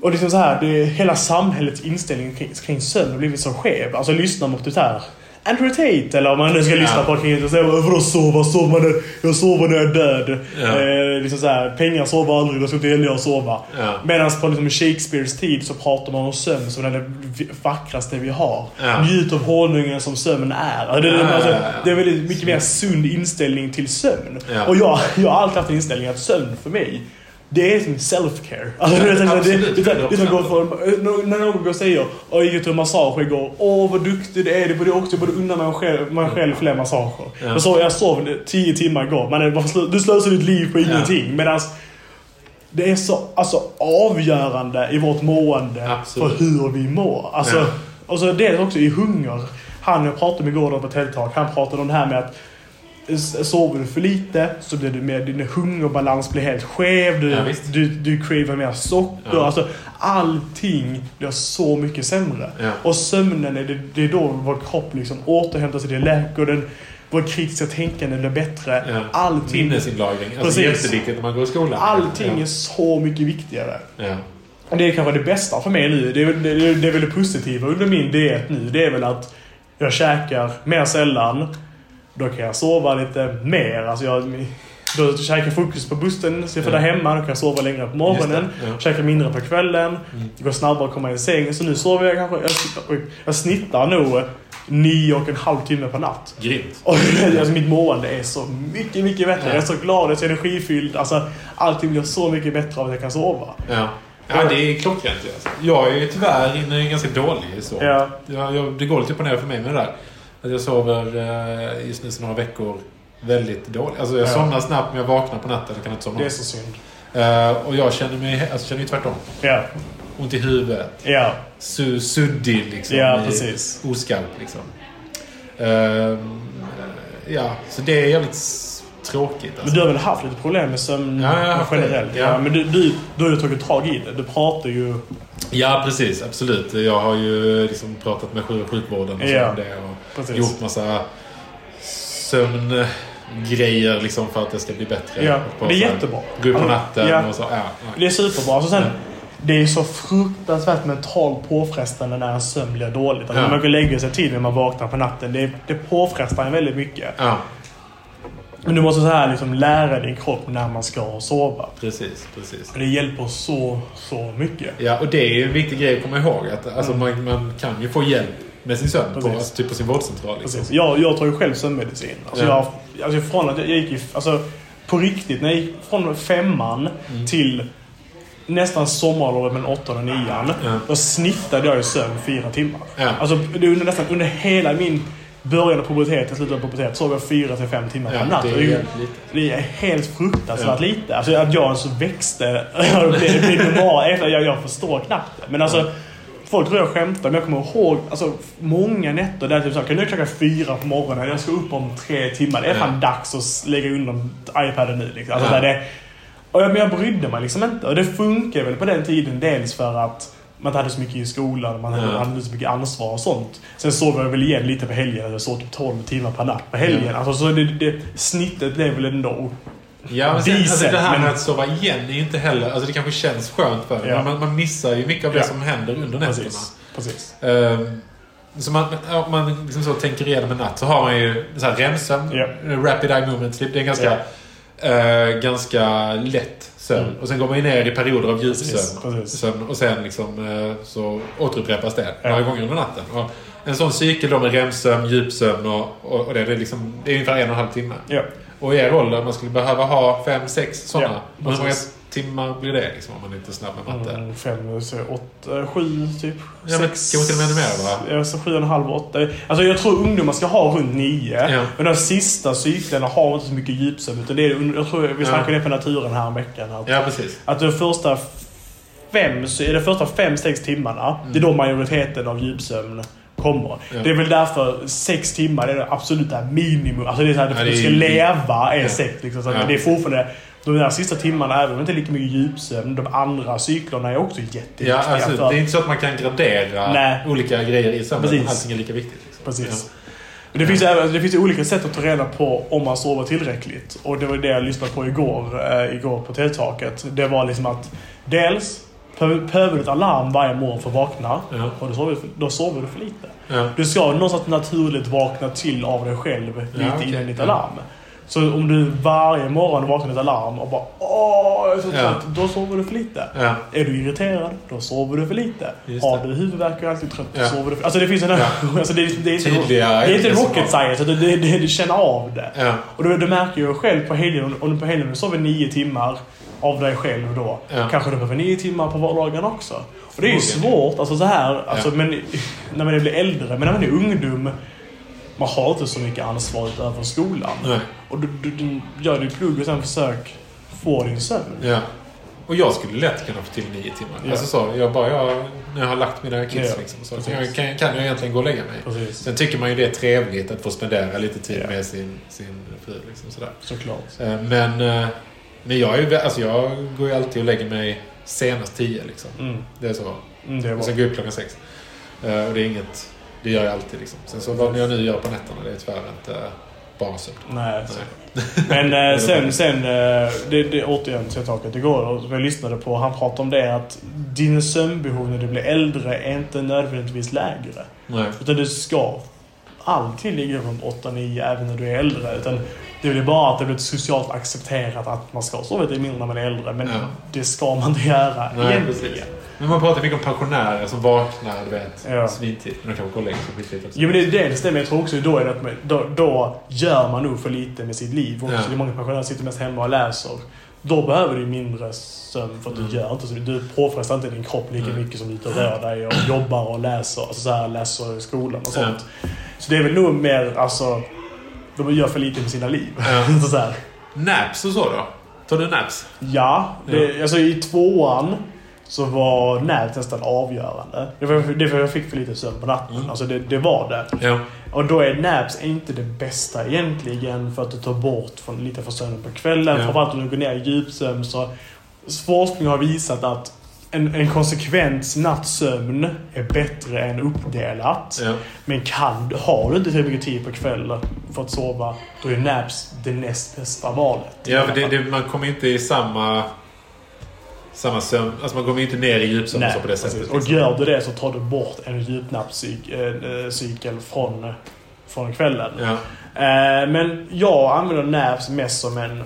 Och liksom så här, det, hela samhällets inställning kring, kring sömn har blivit så skev. Alltså lyssna mot det här. Andrew Tate, eller om man nu ska lyssna Ja. på kring det. och säga, Vadå sova? Sover man när, jag sover när jag är död. Ja. Eh, liksom så här, pengar sover aldrig, då ska inte heller jag sova. Ja. Medan på liksom Shakespeares tid så pratar man om sömn som det vackraste vi har. Ja. Njut av honungen som sömn är. Alltså, det, Ja, alltså, det är väldigt mycket mer sund inställning till sömn. Och jag, jag har alltid haft inställningen att sömn för mig det är som self-care. Alltså, Ja, det går för, när någon går och säger och jag gick till massage igår. Åh vad duktig du är. Det borde jag också borde unna mig själv, mig själv fler massager. Ja. Jag, sov, jag sov 10 timmar igår. Men du slösar ditt liv på ingenting. Medan det är så alltså, avgörande i vårt mående Absolut. för hur vi mår. Alltså, Ja. Och så det är också i hunger. Han jag pratade med igår på TED Talk, han pratade om det här med att Sover du för lite så blir du mer, din hungerbalans blir helt skev. Du, Ja, du, du cravar mer socker. Ja. Alltså, allting blir så mycket sämre. Ja. Och sömnen, är det, det är då vår kropp liksom återhämtar sig. Det läker den. Vår kritiska tänkande blir bättre. Ja. Allting, Minnesinlagring. Alltså Precis. jätteviktigt när man går i skolan. allting ja. är så mycket viktigare. Ja. Och det är kanske det bästa för mig nu. Det är, det, det är väl det positiva under min diet nu. Det är väl att jag käkar mer sällan. Då kan jag sova lite mer. Alltså jag, då käkar jag fokus på bussen istället för Ja. där hemma. Då kan jag sova längre på morgonen. Det, ja. Käkar mindre på kvällen. Mm. Det går snabbare att komma i säng. Så nu sover jag kanske... Jag, jag snittar nog nio och en halv timme per natt. Grymt. Och alltså mitt mående är så mycket, mycket bättre. Ja. Jag är så glad, jag är så energifylld. Alltså, allting blir så mycket bättre av att jag kan sova. Ja. Ja, det är klockrent. Alltså. Jag är ju tyvärr inne ganska dålig i så. Ja. Jag, jag, det går lite upp och ner för mig med det där. Att jag sover eh, just nu så några veckor väldigt dåligt. Alltså jag Ja. somnar snabbt men jag vaknar på natten och kan inte somna. Det är så synd. Eh, och jag känner mig alltså, känner ju tvärtom. Ja, Ont i huvudet. ja, Su, suddig liksom. ja precis. Oskarp liksom. Ehm, ja, så det är jävligt tråkigt. Men Alltså. du har väl haft lite problem med sömn Ja, generellt? Ja. Ja. men du, du, du har ju tagit tag i det. Du pratar ju... Ja, precis. Absolut. Jag har ju liksom pratat med sjuk- sjukvården och Ja, om det. Och precis. gjort massa sömngrejer liksom för att det ska bli bättre. Ja, Och det är jättebra. Gå upp på Alltså, natten ja. och så. Ja, ja. Det är superbra. Alltså sen. Det är så fruktansvärt mentalt påfrestande när en sömn blir dåligt. Alltså Ja. När man går och lägger sig tid när man vaknar på natten. Det, det påfrestar en väldigt mycket. ja, Men du måste så här liksom lära din kropp när man ska sova. precis. precis. Och Det hjälper så, så mycket. Ja, och det är en viktig grej att komma ihåg. Att, alltså, Mm. man, man kan ju få hjälp med sin sömn på, alltså, typ på sin vårdcentral. Liksom. Precis. Jag, jag tar ju själv sömnmedicin. Alltså Ja. jag, alltså från att jag gick i, alltså på riktigt, när jag gick från femman Mm. till nästan sommarlovet med åttan och nian. Ja. Då snittade jag i sömn fyra timmar. Ja. Alltså det är under, nästan under hela min början av puberteten, slutet av puberteten, sov jag fyra till fem timmar Ja, per natt. det är lite. det är helt fruktansvärt Ja. lite. Alltså att jag så växte och blev, normal. Jag, jag förstår knappt det. Men alltså, folk tror jag skämtar, men jag kommer ihåg alltså, många nätter där typ så här, kan jag klockan fyra på morgonen, jag ska upp om tre timmar. Det är fan dags att lägga undan iPaden nu. Liksom. Alltså, där det, och jag, men jag brydde mig liksom inte. Och det funkar väl på den tiden dels för att man inte hade så mycket i skolan, man hade, inte så mycket ansvar och sånt. Sen sov jag väl igen lite på helgen. Jag sov typ 12 timmar per natt på helgen. Alltså, så det, det, snittet blev väl ändå... Ja, men sen, alltså, det här med men- att sova igen är ju inte heller... Alltså det kanske känns skönt för Ja. men man, man missar ju mycket av det Ja. som händer under nätterna. Precis. Precis. Ehm, Så man, om man liksom så tänker igenom en natt så har man ju så här REM-sömn, Ja. Rapid Eye Movement Sleep. Det är en ganska, eh, ganska lätt sömn. Mm. Och sen går man ju ner i perioder av djupsömn. och sen liksom, eh, så återupprepas det några gånger under natten. Och en sån cykel då med REM-sömn, djupsömn och, och, och det, det, är liksom, det är ungefär en och en halv timme. Ja. Och i er ålder, man skulle behöva ha fem, sex sådana. Ja, hur många timmar blir det liksom, om man inte är snabb med matte? Mm, fem, så åtta, sju, typ. Ja, sex. kanske till och med mer, va? Ja, så sju och en halv, åtta. Alltså jag tror ungdomar ska ha runt nio. Ja. Men de sista cyklerna har inte så mycket djupsömn. Utan det är, jag tror vi Ja. snackade det på naturen här veckan. Att, Ja, precis. att de första fem, de första fem, sex timmarna, det är då majoriteten av djupsömn kommer. Mm. Ja. Det är väl därför sex timmar är det absoluta minimum. Alltså det är så här, Ja, du är ska ju- leva är sex. Liksom, så Ja. Det är fortfarande de där sista timmarna, även om det inte är lika mycket djupsömn, de andra cyklerna är också jätteviktiga. Ja, alltså, för- det är inte så att man kan gradera Nej. olika grejer i sömnen. Precis. Allting är lika viktigt. Liksom. Precis. Men det, finns, även- det finns ju olika sätt att ta reda på om man sover tillräckligt. Och det var det jag lyssnade på igår, eh, igår på TED-taket. Det var liksom att dels behöver du ett alarm varje morgon för att vakna. Ja. Och då sover, du för, då sover du för lite. Ja. Du ska någonstans naturligt vakna till av dig själv lite okej. innan ditt Ja. alarm. Så om du varje morgon vaknar med ett alarm och bara Åh, jag är så Ja. trött. Då sover du för lite. Ja. Är du irriterad, då sover du för lite. Just Har du huvudvärk och är alltid trött, då Ja. sover du för Alltså det finns en... Ja. Alltså det, det är inte, Tydliga det är inte rocket science, det, det, det känner av det. Ja. Och du, du märker ju själv på helgen, om- du på helgen du sover nio timmar av dig själv då. Ja. Kanske du behöver nio timmar på vardagen också. Och det är ju svårt, alltså så här, alltså, Ja. men, när man blir äldre, men när man är ungdom, man har inte så mycket ansvar utöver skolan. Nej. Och du, du, du gör ditt plugg och sen försök få din sömn. Ja. Och jag skulle lätt kunna få till nio timmar. Ja. Alltså så, jag bara, jag, när jag har lagt mina kids Ja, liksom, så precis. jag, kan, kan jag egentligen gå och lägga mig. Precis. Sen tycker man ju det är trevligt att få spendera lite tid Ja. med sin, sin fru. Liksom, sådär. Såklart. Eh, Men, eh, men jag, är, alltså, jag går ju alltid och lägger mig senast tio. Liksom. Mm. Det är så. Mm, det är Och sen går jag upp klockan sex. Eh, Och det är inget... Det gör jag alltid liksom. Sen så vad jag nu gör på nätterna, det är tyvärr inte bara sömn. Nej. Men eh, sen, sen eh, det, det, återigen till taket igår och jag lyssnade på, han pratade om det att din sömnbehov när du blir äldre är inte nödvändigtvis lägre. Nej. Utan du ska alltid ligga runt 8-9 även när du är äldre. Utan det är bara att det blir socialt accepterat att man ska sova lite mindre när man är äldre. Men Ja. det ska man inte göra Nej, egentligen. precis. Men man pratar mycket om pensionärer som vaknar, du vet, Ja. svintid. Men de kanske går och lägger sig skitlite också. Jo men det är det det stämmer. Jag tror också då, är det att man, då, då gör man nog för lite med sitt liv. Också. Ja. Det är många pensionärer som sitter mest hemma och läser. Då behöver du mindre sömn för att du Mm. gör inte så Du påfrestar inte din kropp lika Nej. mycket som du ute och rör dig och jobbar och läser. Alltså så här, läser i skolan och Ja. sånt. Så det är väl nog mer alltså... De gör för lite med sina liv. Ja. så här. Naps och så då? Tar du naps? Ja, det, alltså i tvåan så var nät nästan avgörande. Det var det var för jag fick för lite sömn på natten. Mm. Alltså det, det var det. Ja. Och då är naps inte det bästa egentligen för att du tar bort från, lite från sömnen på kvällen. Ja. Framförallt om du går ner i djupsömn så forskning har visat att en, en konsekvent nattsömn är bättre än uppdelat. ja. Men kan, har du inte tillräckligt mycket tid på kvällen för att sova, då är naps det näst bästa valet. Ja, för det, det, man kommer inte i samma... Samma sömn. Alltså man kommer inte ner i djupsömn på det sättet. liksom. Och gör du det så tar du bort en djupnappscykel från, från kvällen. Ja. Eh, men jag använder naps mest som en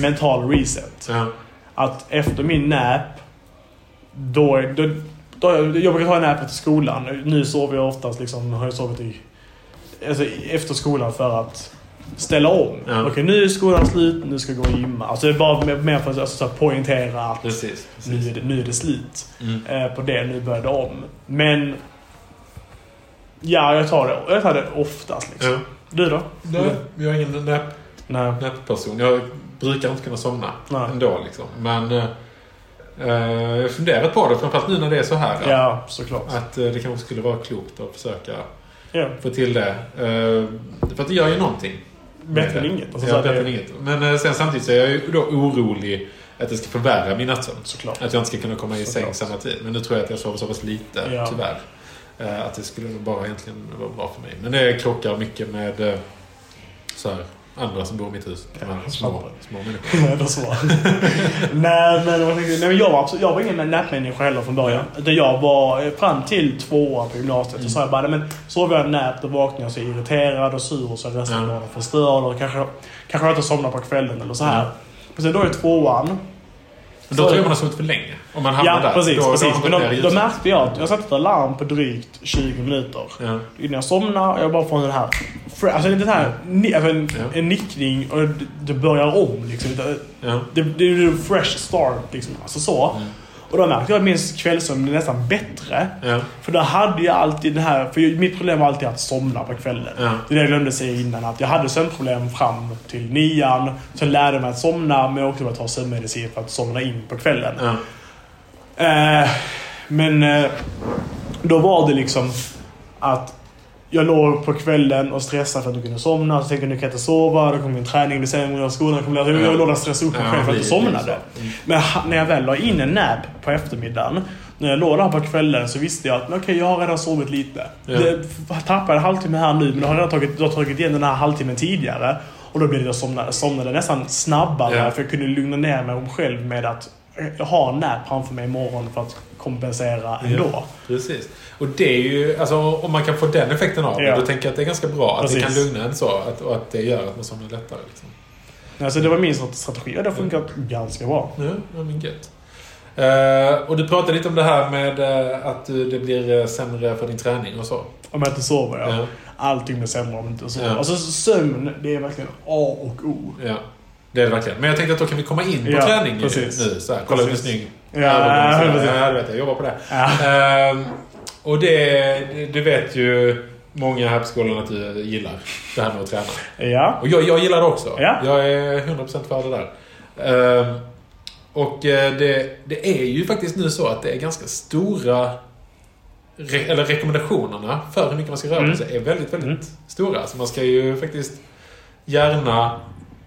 mental reset. Ja. Att efter min nap, då, då, då jag brukar ta en nap efter skolan. Nu sover jag oftast liksom, har jag sovit i, alltså efter skolan för att ställa om. Ja. Okej, nu är skolan slut, nu ska jag gå och gymma. Alltså det är bara mer- för att alltså, poängtera att Precis. nu precis. är, det, nu är det slut Mm. eh, på det, nu börjar det om. Men ja, jag tar det, jag tar det oftast liksom. Ja. Du då? Nej, jag är ingen nap, Nej. nap-person. Jag brukar inte kunna somna Nej. ändå. Liksom. Men eh, jag har funderat på det, framförallt nu när det är så här. Ja, såklart. Att eh, det kanske skulle vara klokt att försöka Ja. få till det. Eh, för att det gör ju någonting. Bättre än inget. Alltså, ja, bättre än inget. Men eh, sen samtidigt så är jag ju då orolig att det ska förvärra min nattsömn. Såklart. Att jag inte ska kunna komma i säng Såklart. samma tid. Men nu tror jag att jag sover så pass lite, Ja. tyvärr. Eh, Att det skulle bara egentligen vara bra för mig. Men det krockar mycket med eh, så här, andra som bor i mitt hus. De Ja, små, små så. nej, men, jag? nej, men jag var, absolut, jag var ingen näpmänniska heller från början. Utan jag var eh, fram till tvåan på gymnasiet. Mm. Så sa jag bara, men sover jag nap då vaknar jag så irriterad och sur och så resten av Ja. dagen förstörd. Och kanske, kanske jag inte somnar på kvällen eller så här. Men sen då i tvåan. Men då tror jag man har sovit för länge. Om man hamnar Ja, där. precis. då, då precis. man Men då, då märkte jag att jag satte ett alarm på drygt 20 minuter. Ja. Innan jag somnar, jag bara får den här... Alltså den här... Alltså en, Ja. en nickning och det, det börjar om liksom. Det, Ja. det, det är en fresh start liksom. Alltså så. Mm. Och då märkte jag att min kvällssömn blev nästan bättre. Ja. För då hade jag alltid det här... För mitt problem var alltid att somna på kvällen. Ja. Det är det jag glömde säga innan. Att jag hade sömnproblem fram till nian. Sen lärde jag mig att somna, men jag också började ta sömnmedicin för att somna in på kvällen. Ja. Eh, men eh, då var det liksom att jag låg på kvällen och stressade för att jag kunde somna. Så tänkte jag nu kan jag inte sova. Då kommer min träning bli sämre skolan kommer bli... Jag låg där och stressade upp mig själv för att jag somnade. Mm. Men ha- när jag väl la in en nap på eftermiddagen. När jag låg där på kvällen så visste jag att okej, jag har redan sovit lite. Ja. Jag tappade en halvtimme här nu men jag har redan tagit, jag har tagit igen den här halvtimmen tidigare. Och då blev det jag somnade, somnade nästan snabbare Ja. för jag kunde lugna ner mig själv med att jag har en nap framför mig imorgon för att kompensera ändå. Ja, precis. Och det är ju, alltså om man kan få den effekten av Ja. då tänker jag att det är ganska bra att det kan Precis. lugna en så. Att, och att det gör att man somnar lättare. Liksom. Alltså det var min strategi och det har funkat ganska bra. Ja, ja men gött. Eh, och du pratade lite om det här med eh, att eh, det blir eh, sämre för din träning och så. Om jag inte sover, ja. Ja. Allting blir sämre om jag inte sover. Ja. Alltså sömn, det är verkligen A och O. Ja, det är det verkligen. Men jag tänkte att då kan vi komma in på Ja, träning nu. precis. Så här, kolla hur Precis. snygg Ja, precis. ja, du vet, jag jobbar på det. Ja. Ehm, och det, du vet ju många här på skolan att du gillar det här med att träna. Ja. Och jag, jag gillar det också. Ja. Jag är 100% för det där. Ehm, och eh, det, det är ju faktiskt nu så att det är ganska stora... Re, eller rekommendationerna för hur mycket man ska röra Mm. sig är väldigt, väldigt Mm. stora. Så man ska ju faktiskt gärna,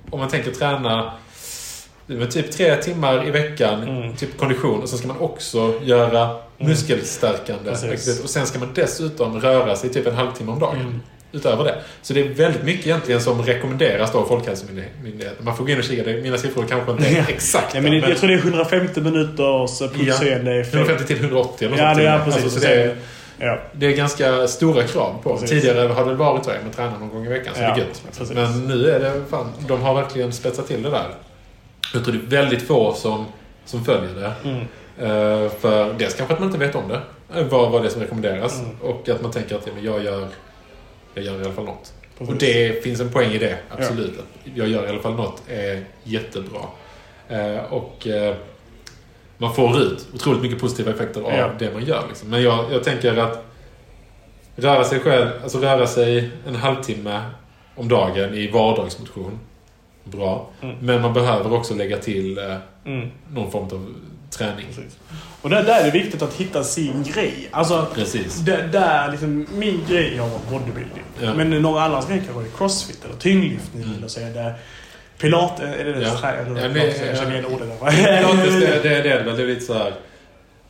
om man tänker träna typ tre timmar i veckan, Mm. typ kondition. Och sen ska man också göra muskelstärkande Precis. Och sen ska man dessutom röra sig typ en halvtimme om dagen. Mm. Utöver det. Så det är väldigt mycket egentligen som rekommenderas då av Folkhälsomyndigheten. Man får gå in och kika. Mina siffror kanske inte är Ja. exakta. Ja, men jag tror det är 150 minuters pulserande effekt. 150 till 180 eller Ja, det är precis. Alltså, så det, är, Ja. det är ganska stora krav på. Precis. Tidigare har det varit så att man tränar någon gång i veckan, så Ja, det är gött. precis. Men nu är det fan, de har verkligen spetsat till det där. Jag tror det är väldigt få som, som följer det. Mm. Eh, för dels kanske att man inte vet om det. eh, Vad, vad det är som rekommenderas. Mm. Och att man tänker att ja, men jag, gör, jag gör i alla fall något. Precis. Och det finns en poäng i det, absolut. Att Jag gör i alla fall något är jättebra. Eh, och man får ut otroligt mycket positiva effekter av Ja. det man gör. Liksom. Men jag, jag tänker att röra sig själv, alltså röra sig en halvtimme om dagen i vardagsmotion. Bra. Mm. Men man behöver också lägga till Mm. någon form av träning. Precis. Och där, där är det viktigt att hitta sin grej. Alltså, Precis. där, där liksom, min grej har varit bodybuilding. Ja. Men någon annans grej kanske är crossfit eller tyngdlyftning. Mm. Eller så är det pilates. Är det Ja. det? Trä, eller Ja, men- pilates, jag känner igen ordet. Pilates, det, det, det är väl. Det är lite så här,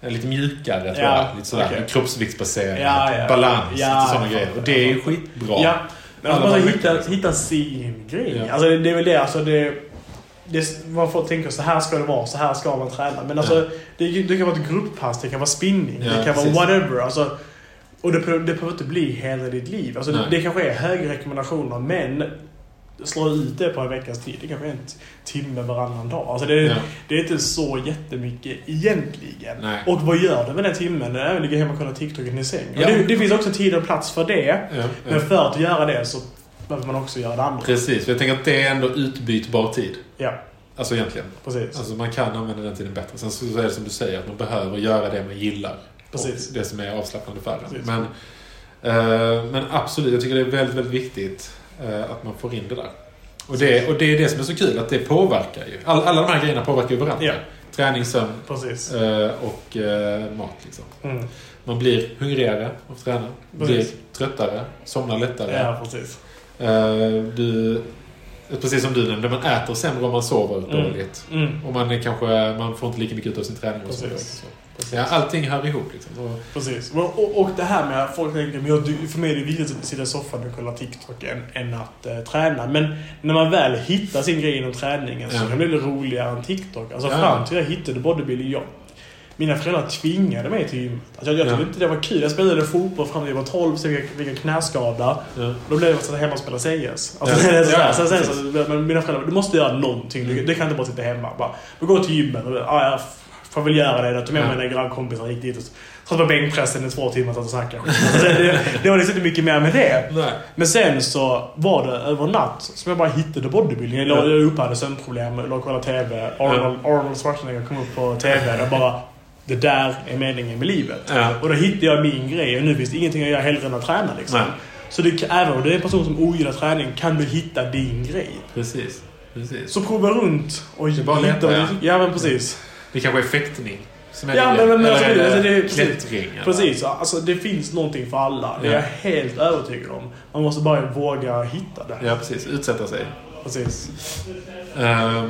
lite mjukare tror Ja, jag. Lite sådär okej. kroppsviktsbaserat. Ja, ja. Balans, Ja, lite sådana grejer. Och det är skitbra. Ja. Men Alla man hitta, hitta sin grej. Alltså, det, det är väl det. Alltså, det, det, man får tänka så här ska det vara, så här ska man träna. Men alltså, det, det kan vara ett grupppass, det kan vara spinning, Ja, det kan precis. vara whatever. Alltså, och det, det behöver inte bli hela ditt liv. Alltså, det, det kanske är höga rekommendationer, men slå ut det på en veckas tid. Det kanske är en timme varannan dag. Alltså det, Ja. det är inte så jättemycket egentligen. Nej. Och vad gör du med den timmen? Att ligga hemma och kolla TikTok i din säng. Ja. Det, det finns också tid och plats för det. Ja, ja. Men för att göra det så behöver man också göra det andra. Precis, jag tänker att det är ändå utbytbar tid. Ja, Alltså egentligen. precis. Alltså man kan använda den tiden bättre. Sen så är det som du säger, att man behöver göra det man gillar. Precis. Och det som är avslappnande för en. Men, eh, men absolut, jag tycker det är väldigt, väldigt viktigt eh, att man får in det där. Och det, och det är det som är så kul, att det påverkar ju. All, alla de här grejerna påverkar ju varandra. Ja. Träning, sömn Precis. eh, och eh, mat. Liksom. Mm. Man blir hungrigare av att träna. Blir tröttare, somnar lättare. Ja, precis. Eh, du Precis som du nämnde, man äter sämre om man sover dåligt. Mm. Och man, kanske, man får inte lika mycket ut av sin träning. Och så. Precis. Så. Ja, allting hör ihop liksom. Och, Precis. Och, och, och det här med att folk tänker, men jag, för mig är det viktigt att sitta i soffan och kolla TikTok än, än att eh, träna. Men när man väl hittar sin grej inom träningen så Ja. kan det bli roligare än TikTok. Alltså Ja. fram till jag hittade bodybuilding, jag, mina föräldrar tvingade mig till gymmet. Alltså, jag, jag tyckte Ja. inte det var kul. Jag spelade fotboll fram till jag var 12, sen fick jag- jag knäskada. ja. Då blev det att sitta hemma och spela CS. Alltså, Ja. Ja, sen, sen, så, men mina föräldrar, du måste göra någonting. Du, du kan inte bara sitta hemma. Bara, du går till gymmet och ah, jag får väl göra det. Jag tog med Ja. mina grannkompisar gick dit och satt på bänkpressen i två timmar och snackade. Alltså, det, det, var liksom inte mycket mer med det. Nej. Men sen så var det över natt som jag bara hittade bodybuilding. Jag Ja. låg uppe hade sömnproblem, låg och kollade TV. Arnold, Arnold Schwarzenegger kom upp på TV. Och bara, det där är meningen med livet. Ja. Och då hittade jag min grej. Och nu finns det ingenting jag gör hellre än att träna. Liksom. Så det, även om du är en person som ogillar träning kan du hitta din grej. Precis. Precis. Så prova runt och Det bara hitta... leta, ja. ja, men precis. Det kanske är fäktning. Som är Ja, det. men- men- alltså, det- det- precis. klättring. eller? Precis. Alltså, det finns någonting för alla. Det är Ja. jag helt övertygad om. Man måste bara våga hitta det. Ja, precis. Utsätta sig. Precis. Uh, mm.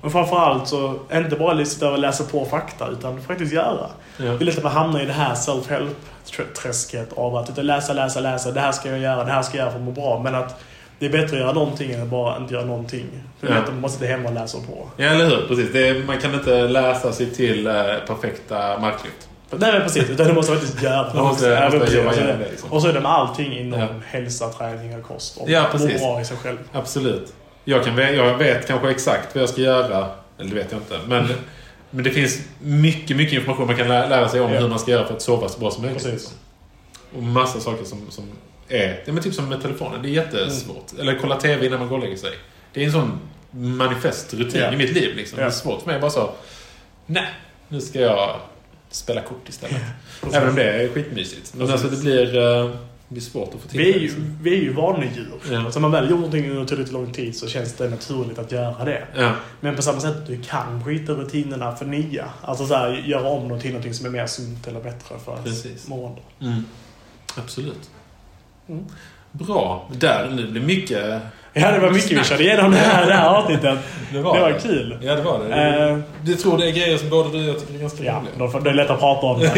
Och framförallt så, inte bara sitta och läsa på fakta, utan faktiskt göra. Ja. Lätt att man hamnar i det här self-help-träsket av att utan läsa, läsa, läsa. Det här ska jag göra, det här ska jag göra för att må bra. Men att det är bättre att göra någonting än att bara inte göra någonting. För Ja. att man måste sitta hemma och läsa på. Ja, eller hur? Precis. Är, man kan inte läsa sig till eh, perfekta marklyft. Nej men precis, utan du måste faktiskt göra Man måste- måste Och är igenom det- liksom. Och så är det med allting inom Ja. hälsa, träning och kost. Och Ja, precis. bra i sig själv. Absolut. Jag, kan, jag vet kanske exakt vad jag ska göra. Eller det vet jag inte. Men, men det finns mycket, mycket information man kan lä- lära sig om Ja. hur man ska göra för att sova så bra som möjligt. Precis. Och massa saker som, som är... Det är typ som med telefonen. Det är jättesvårt. Eller kolla TV innan man går och lägger sig. Det är en sån manifest rutin Ja. i mitt liv. Liksom. Ja. Det är svårt för mig. Bara så... Nej, nu ska jag spela kort istället. Även om det är skitmysigt. Men Precis. alltså det blir, eh, det blir svårt att få till Vi är ju, liksom. vi är ju vanedjur. Ja. Så om man väl gjort någonting under tillräckligt lång tid så känns det naturligt att göra det. Ja. Men på samma sätt, du kan bryta rutinerna för nya. Alltså så här, göra om dem till någonting som är mer sunt eller bättre för Precis. ens mående. Mm. Absolut. Mm. Bra. Där, nu blir mycket... Ja, det var mycket vi körde igenom det här, det här avsnittet. Det Det var kul. Ja, det var det. Eh, Du tror det är grejer som både du och jag tycker är ganska Ja, roliga. det är lätt att prata om det.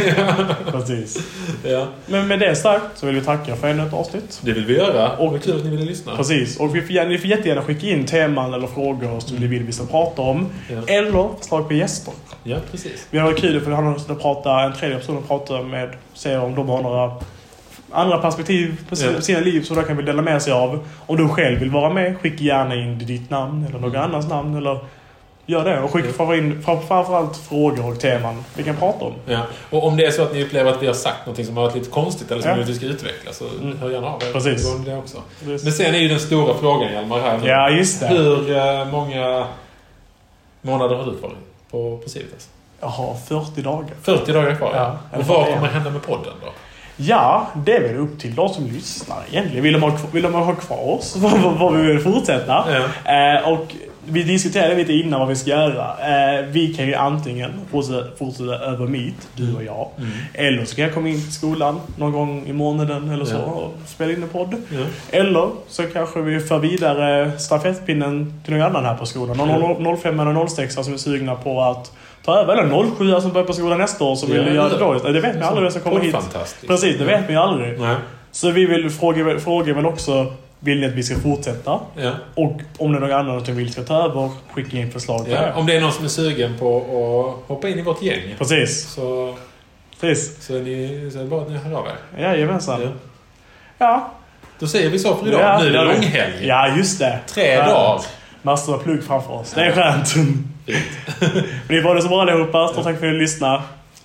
Precis. Ja. Men med det sagt så vill vi tacka för ännu ett avsnitt. Det vill vi göra. Och- Och kul att ni ville lyssna. Precis. Och vi får, ni får jättegärna skicka in teman eller frågor som ni vill vi ska prata om. Ja. Eller förslag på gäster. Ja, precis. Vi har varit kul för vi har prata, en tredje person att prata med. Se om de har några andra perspektiv på sin- Ja. sina liv som de kan vill dela med sig av. Om du själv vill vara med, skicka gärna in ditt namn eller någon Mm. annans namn. Eller gör det. Och skicka Ja. framför in, fram- framförallt frågor och teman vi kan prata om. Ja. Och om det är så att ni upplever att vi har sagt något som har varit lite konstigt eller som Ja. ni att vi ska utveckla så Mm. hör gärna av er. Precis. Det också. Men sen är ju den stora frågan Hjalmar här. Ja, just det. Hur eh, många månader har du kvar på, på Civitas? Jag har 40 dagar. 40 dagar kvar? Ja. Och vad kommer hända med podden då? Ja, det är väl upp till de som lyssnar egentligen. Vill de ha, vill de ha kvar oss? Vad vi vill fortsätta? Ja. Eh, och vi diskuterade lite innan vad vi ska göra. Eh, vi kan ju antingen fortsätta, fortsätta över Meet, du och jag. Mm. Eller så kan jag komma in till skolan någon gång i månaden eller så Ja. och spela in en podd. Ja. Eller så kanske vi för vidare stafettpinnen till någon annan här på skolan. Någon 05 eller 06 som är sugna på att över. Eller 07 som börjar på skolan nästa år som Ja, vill göra det eller- då. Det vet man aldrig vem som kommer hit. Precis, det vet man ju aldrig. Nej. Så vi vill fråga, fråga väl också, vill ni att vi ska fortsätta? Ja. Och om det är någon annan som vill ska ta över, skicka in förslag Ja. det. Om det är någon som är sugen på att hoppa in i vårt gäng Precis. så, Precis. så, är det, så är det bara att ni hör av er. Jajamensan. Ja. Ja. Då säger vi så för idag. Ja, nu är det ja, långhelg. Ja, just det. Tre dagar. Massor av plugg framför oss. Det är skönt. Men det var det så bra allihopa. Stort tack för att ni lyssnade.